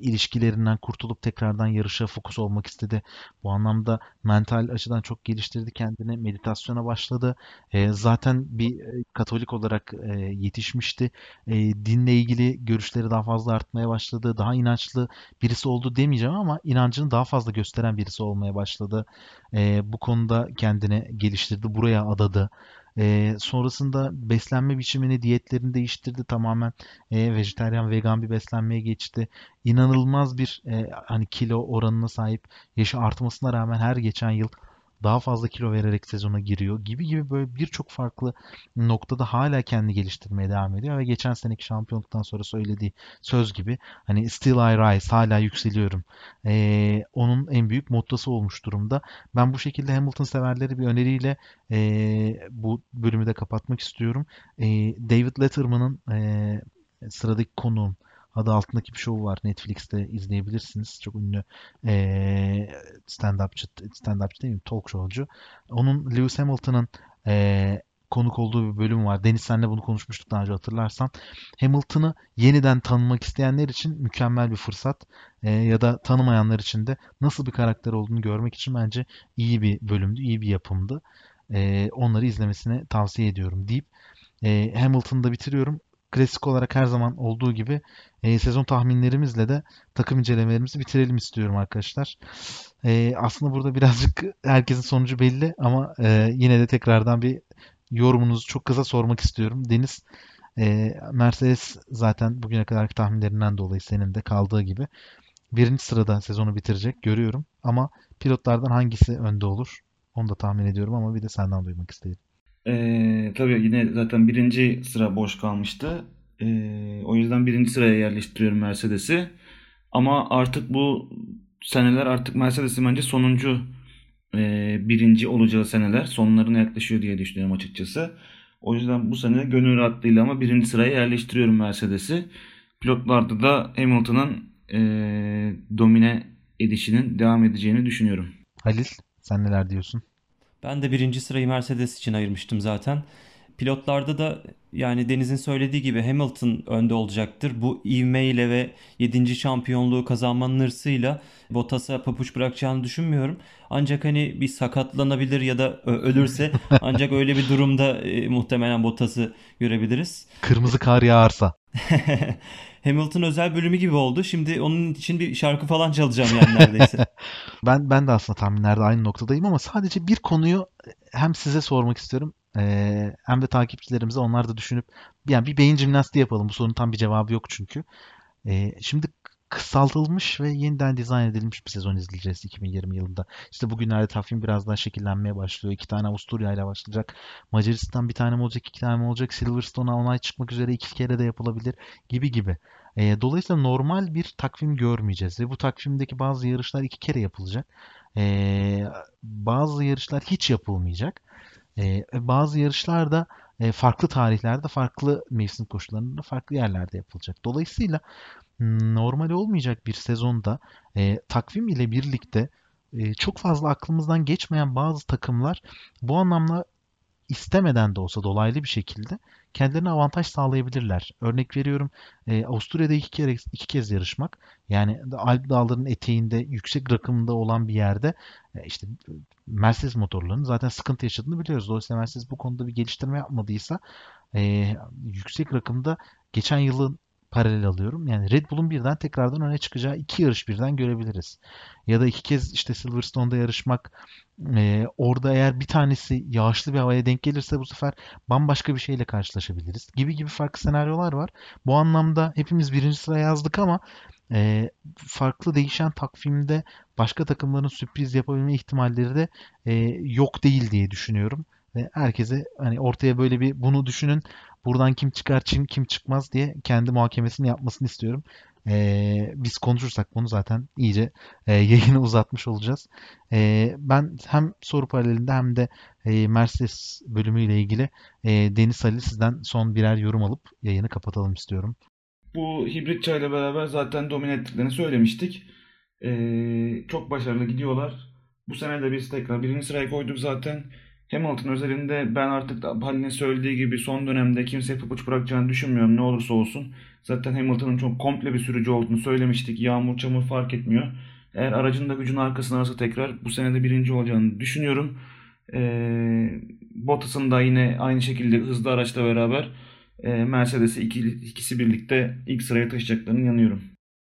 ilişkilerinden kurtulup tekrardan yarışa fokus olmak istedi. Bu anlamda mental açıdan çok geliştirdi kendini. Meditasyona başladı. Ee, zaten bir e, Katolik olarak e, yetişmişti. E, dinle ilgili görüşleri daha fazla artmaya başladı. Daha inançlı birisi oldu demeyeceğim ama inancını daha fazla gösteren birisi olmaya başladı. Ee, bu konuda kendini geliştirdi, buraya adadı. Ee, sonrasında beslenme biçimini, diyetlerini değiştirdi tamamen. Ee, vejetaryen, vegan bir beslenmeye geçti. İnanılmaz bir e, hani kilo oranına sahip. Yaşı artmasına rağmen her geçen yıl daha fazla kilo vererek sezona giriyor gibi gibi böyle birçok farklı noktada hala kendini geliştirmeye devam ediyor ve geçen seneki şampiyonluktan sonra söylediği söz gibi hani still I rise hala yükseliyorum. Ee, onun en büyük mottosu olmuş durumda. Ben bu şekilde Hamilton severleri bir öneriyle ee, bu bölümü de kapatmak istiyorum. Ee, David Letterman'ın ee, sıradaki konuğum adı altındaki bir show var. Netflix'te izleyebilirsiniz. Çok ünlü ee, stand-upçı, stand-upçı değil mi? Talk showcu. Onun Lewis Hamilton'ın ee, konuk olduğu bir bölüm var. Deniz senle bunu konuşmuştuk daha önce hatırlarsan. Hamilton'ı yeniden tanımak isteyenler için mükemmel bir fırsat. Ee, ya da tanımayanlar için de nasıl bir karakter olduğunu görmek için bence iyi bir bölümdü, iyi bir yapımdı. Ee, onları izlemesini tavsiye ediyorum deyip e, Hamilton'ı da bitiriyorum. Klasik olarak her zaman olduğu gibi e, sezon tahminlerimizle de takım incelemelerimizi bitirelim istiyorum arkadaşlar. E, aslında burada birazcık herkesin sonucu belli ama e, yine de tekrardan bir yorumunuzu çok kısa sormak istiyorum. Deniz, e, Mercedes zaten bugüne kadarki tahminlerinden dolayı senin de kaldığı gibi birinci sırada sezonu bitirecek görüyorum. Ama pilotlardan hangisi önde olur? Onu da tahmin ediyorum ama bir de senden duymak istedim. Ee, tabii yine zaten birinci sıra boş kalmıştı. Ee, o yüzden birinci sıraya yerleştiriyorum Mercedes'i. Ama artık bu seneler artık Mercedes'in bence sonuncu e, birinci olacağı seneler. Sonlarına yaklaşıyor diye düşünüyorum açıkçası. O yüzden bu sene gönül rahatlığıyla ama birinci sıraya yerleştiriyorum Mercedes'i. Pilotlarda da Hamilton'ın e, domine edişinin devam edeceğini düşünüyorum. Halil, sen neler diyorsun? Ben de birinci sırayı Mercedes için ayırmıştım zaten. Pilotlarda da yani Deniz'in söylediği gibi Hamilton önde olacaktır. Bu ivmeyle ve 7. şampiyonluğu kazanmanın hırsıyla Bottas'a papuç bırakacağını düşünmüyorum. Ancak hani bir sakatlanabilir ya da ölürse ancak öyle bir durumda e, muhtemelen Bottas'ı görebiliriz. Kırmızı kar yağarsa. Hamilton özel bölümü gibi oldu. Şimdi onun için bir şarkı falan çalacağım yani neredeyse. Ben ben de aslında tahminlerde aynı noktadayım ama sadece bir konuyu hem size sormak istiyorum hem de takipçilerimize onlar da düşünüp yani bir beyin jimnastiği yapalım. Bu sorunun tam bir cevabı yok çünkü. Şimdi kısaltılmış ve yeniden dizayn edilmiş bir sezon izleyeceğiz 2020 yılında. İşte bugünlerde takvim biraz daha şekillenmeye başlıyor. İki tane Avusturya ile başlayacak. Macaristan bir tane mi olacak, iki tane mi olacak? Silverstone'a onay çıkmak üzere iki kere de yapılabilir gibi gibi. Eee, dolayısıyla normal bir takvim görmeyeceğiz ve bu takvimdeki bazı yarışlar iki kere yapılacak. Eee, bazı yarışlar hiç yapılmayacak. Eee, bazı yarışlar da e, farklı tarihlerde, farklı mevsim koşullarında, farklı yerlerde yapılacak. Dolayısıyla normal olmayacak bir sezonda e, takvim ile birlikte e, çok fazla aklımızdan geçmeyen bazı takımlar bu anlamda istemeden de olsa dolaylı bir şekilde kendilerine avantaj sağlayabilirler. Örnek veriyorum e, Avusturya'da iki kere iki kez yarışmak yani Alp dağlarının eteğinde yüksek rakımda olan bir yerde e, işte Mercedes motorlarının zaten sıkıntı yaşadığını biliyoruz. Dolayısıyla Mercedes bu konuda bir geliştirme yapmadıysa e, yüksek rakımda geçen yılın paralel alıyorum. Yani Red Bull'un birden tekrardan öne çıkacağı iki yarış birden görebiliriz. Ya da iki kez işte Silverstone'da yarışmak e, orada eğer bir tanesi yağışlı bir havaya denk gelirse bu sefer bambaşka bir şeyle karşılaşabiliriz. Gibi gibi farklı senaryolar var. Bu anlamda hepimiz birinci sıraya yazdık ama e, farklı değişen takvimde başka takımların sürpriz yapabilme ihtimalleri de e, yok değil diye düşünüyorum. Ve herkese hani ortaya böyle bir bunu düşünün. Buradan kim çıkar, kim, kim çıkmaz diye kendi muhakemesini yapmasını istiyorum. Ee, biz konuşursak bunu zaten iyice e, yayını uzatmış olacağız. E, ben hem soru paralelinde hem de e, Mercedes bölümüyle ilgili e, Deniz Ali sizden son birer yorum alıp yayını kapatalım istiyorum. Bu hibrit çayla beraber zaten domine ettiklerini söylemiştik. Ee, çok başarılı gidiyorlar. Bu sene de biz tekrar birinci sıraya koyduk zaten. Hamilton özelinde ben artık Halil'in söylediği gibi son dönemde kimse papuç bırakacağını düşünmüyorum ne olursa olsun. Zaten Hamilton'ın çok komple bir sürücü olduğunu söylemiştik. Yağmur çamur fark etmiyor. Eğer aracın da gücün arkasına alırsa tekrar bu sene de birinci olacağını düşünüyorum. Ee, Bottas'ın da yine aynı şekilde hızlı araçla beraber e, Mercedes'i ikisi birlikte ilk sıraya taşıyacaklarını yanıyorum.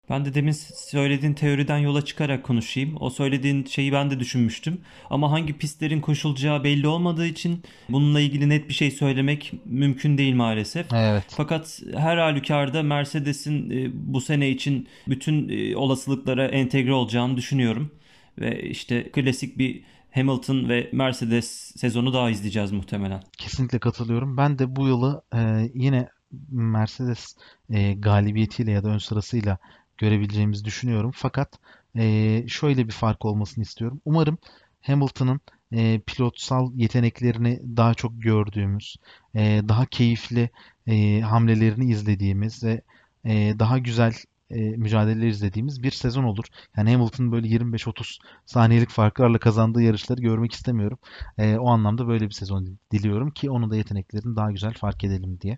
Ben de demin söylediğin teoriden yola çıkarak konuşayım. O söylediğin şeyi ben de düşünmüştüm. Ama hangi pistlerin koşulacağı belli olmadığı için bununla ilgili net bir şey söylemek mümkün değil maalesef. Evet. Fakat her halükarda Mercedes'in e, bu sene için bütün e, olasılıklara entegre olacağını düşünüyorum. Ve işte klasik bir Hamilton ve Mercedes sezonu daha izleyeceğiz muhtemelen. Kesinlikle katılıyorum. Ben de bu yılı e, yine Mercedes e, galibiyetiyle ya da ön sırasıyla görebileceğimizi düşünüyorum. Fakat e, şöyle bir fark olmasını istiyorum. Umarım Hamilton'ın e, pilotsal yeteneklerini daha çok gördüğümüz, e, daha keyifli e, hamlelerini izlediğimiz ve e, daha güzel e, mücadeleler izlediğimiz bir sezon olur. Yani Hamilton böyle 25-30 saniyelik farklarla kazandığı yarışları görmek istemiyorum. E, o anlamda böyle bir sezon diliyorum ki onun da yeteneklerini daha güzel fark edelim diye.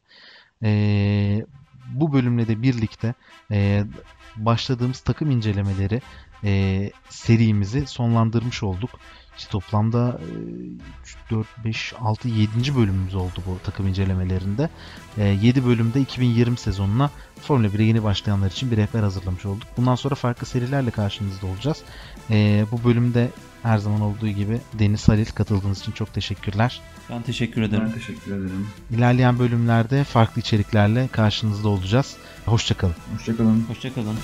E, bu bölümle de birlikte e, başladığımız takım incelemeleri e, serimizi sonlandırmış olduk. İşte toplamda 3, 4, 5, 6, 7. bölümümüz oldu bu takım incelemelerinde. E, 7 bölümde 2020 sezonuna Formula 1'e yeni başlayanlar için bir rehber hazırlamış olduk. Bundan sonra farklı serilerle karşınızda olacağız. E, bu bölümde her zaman olduğu gibi Deniz Halil katıldığınız için çok teşekkürler. Ben teşekkür ederim. Ben teşekkür ederim. İlerleyen bölümlerde farklı içeriklerle karşınızda olacağız. Hoşçakalın. Hoşçakalın. Hoşçakalın.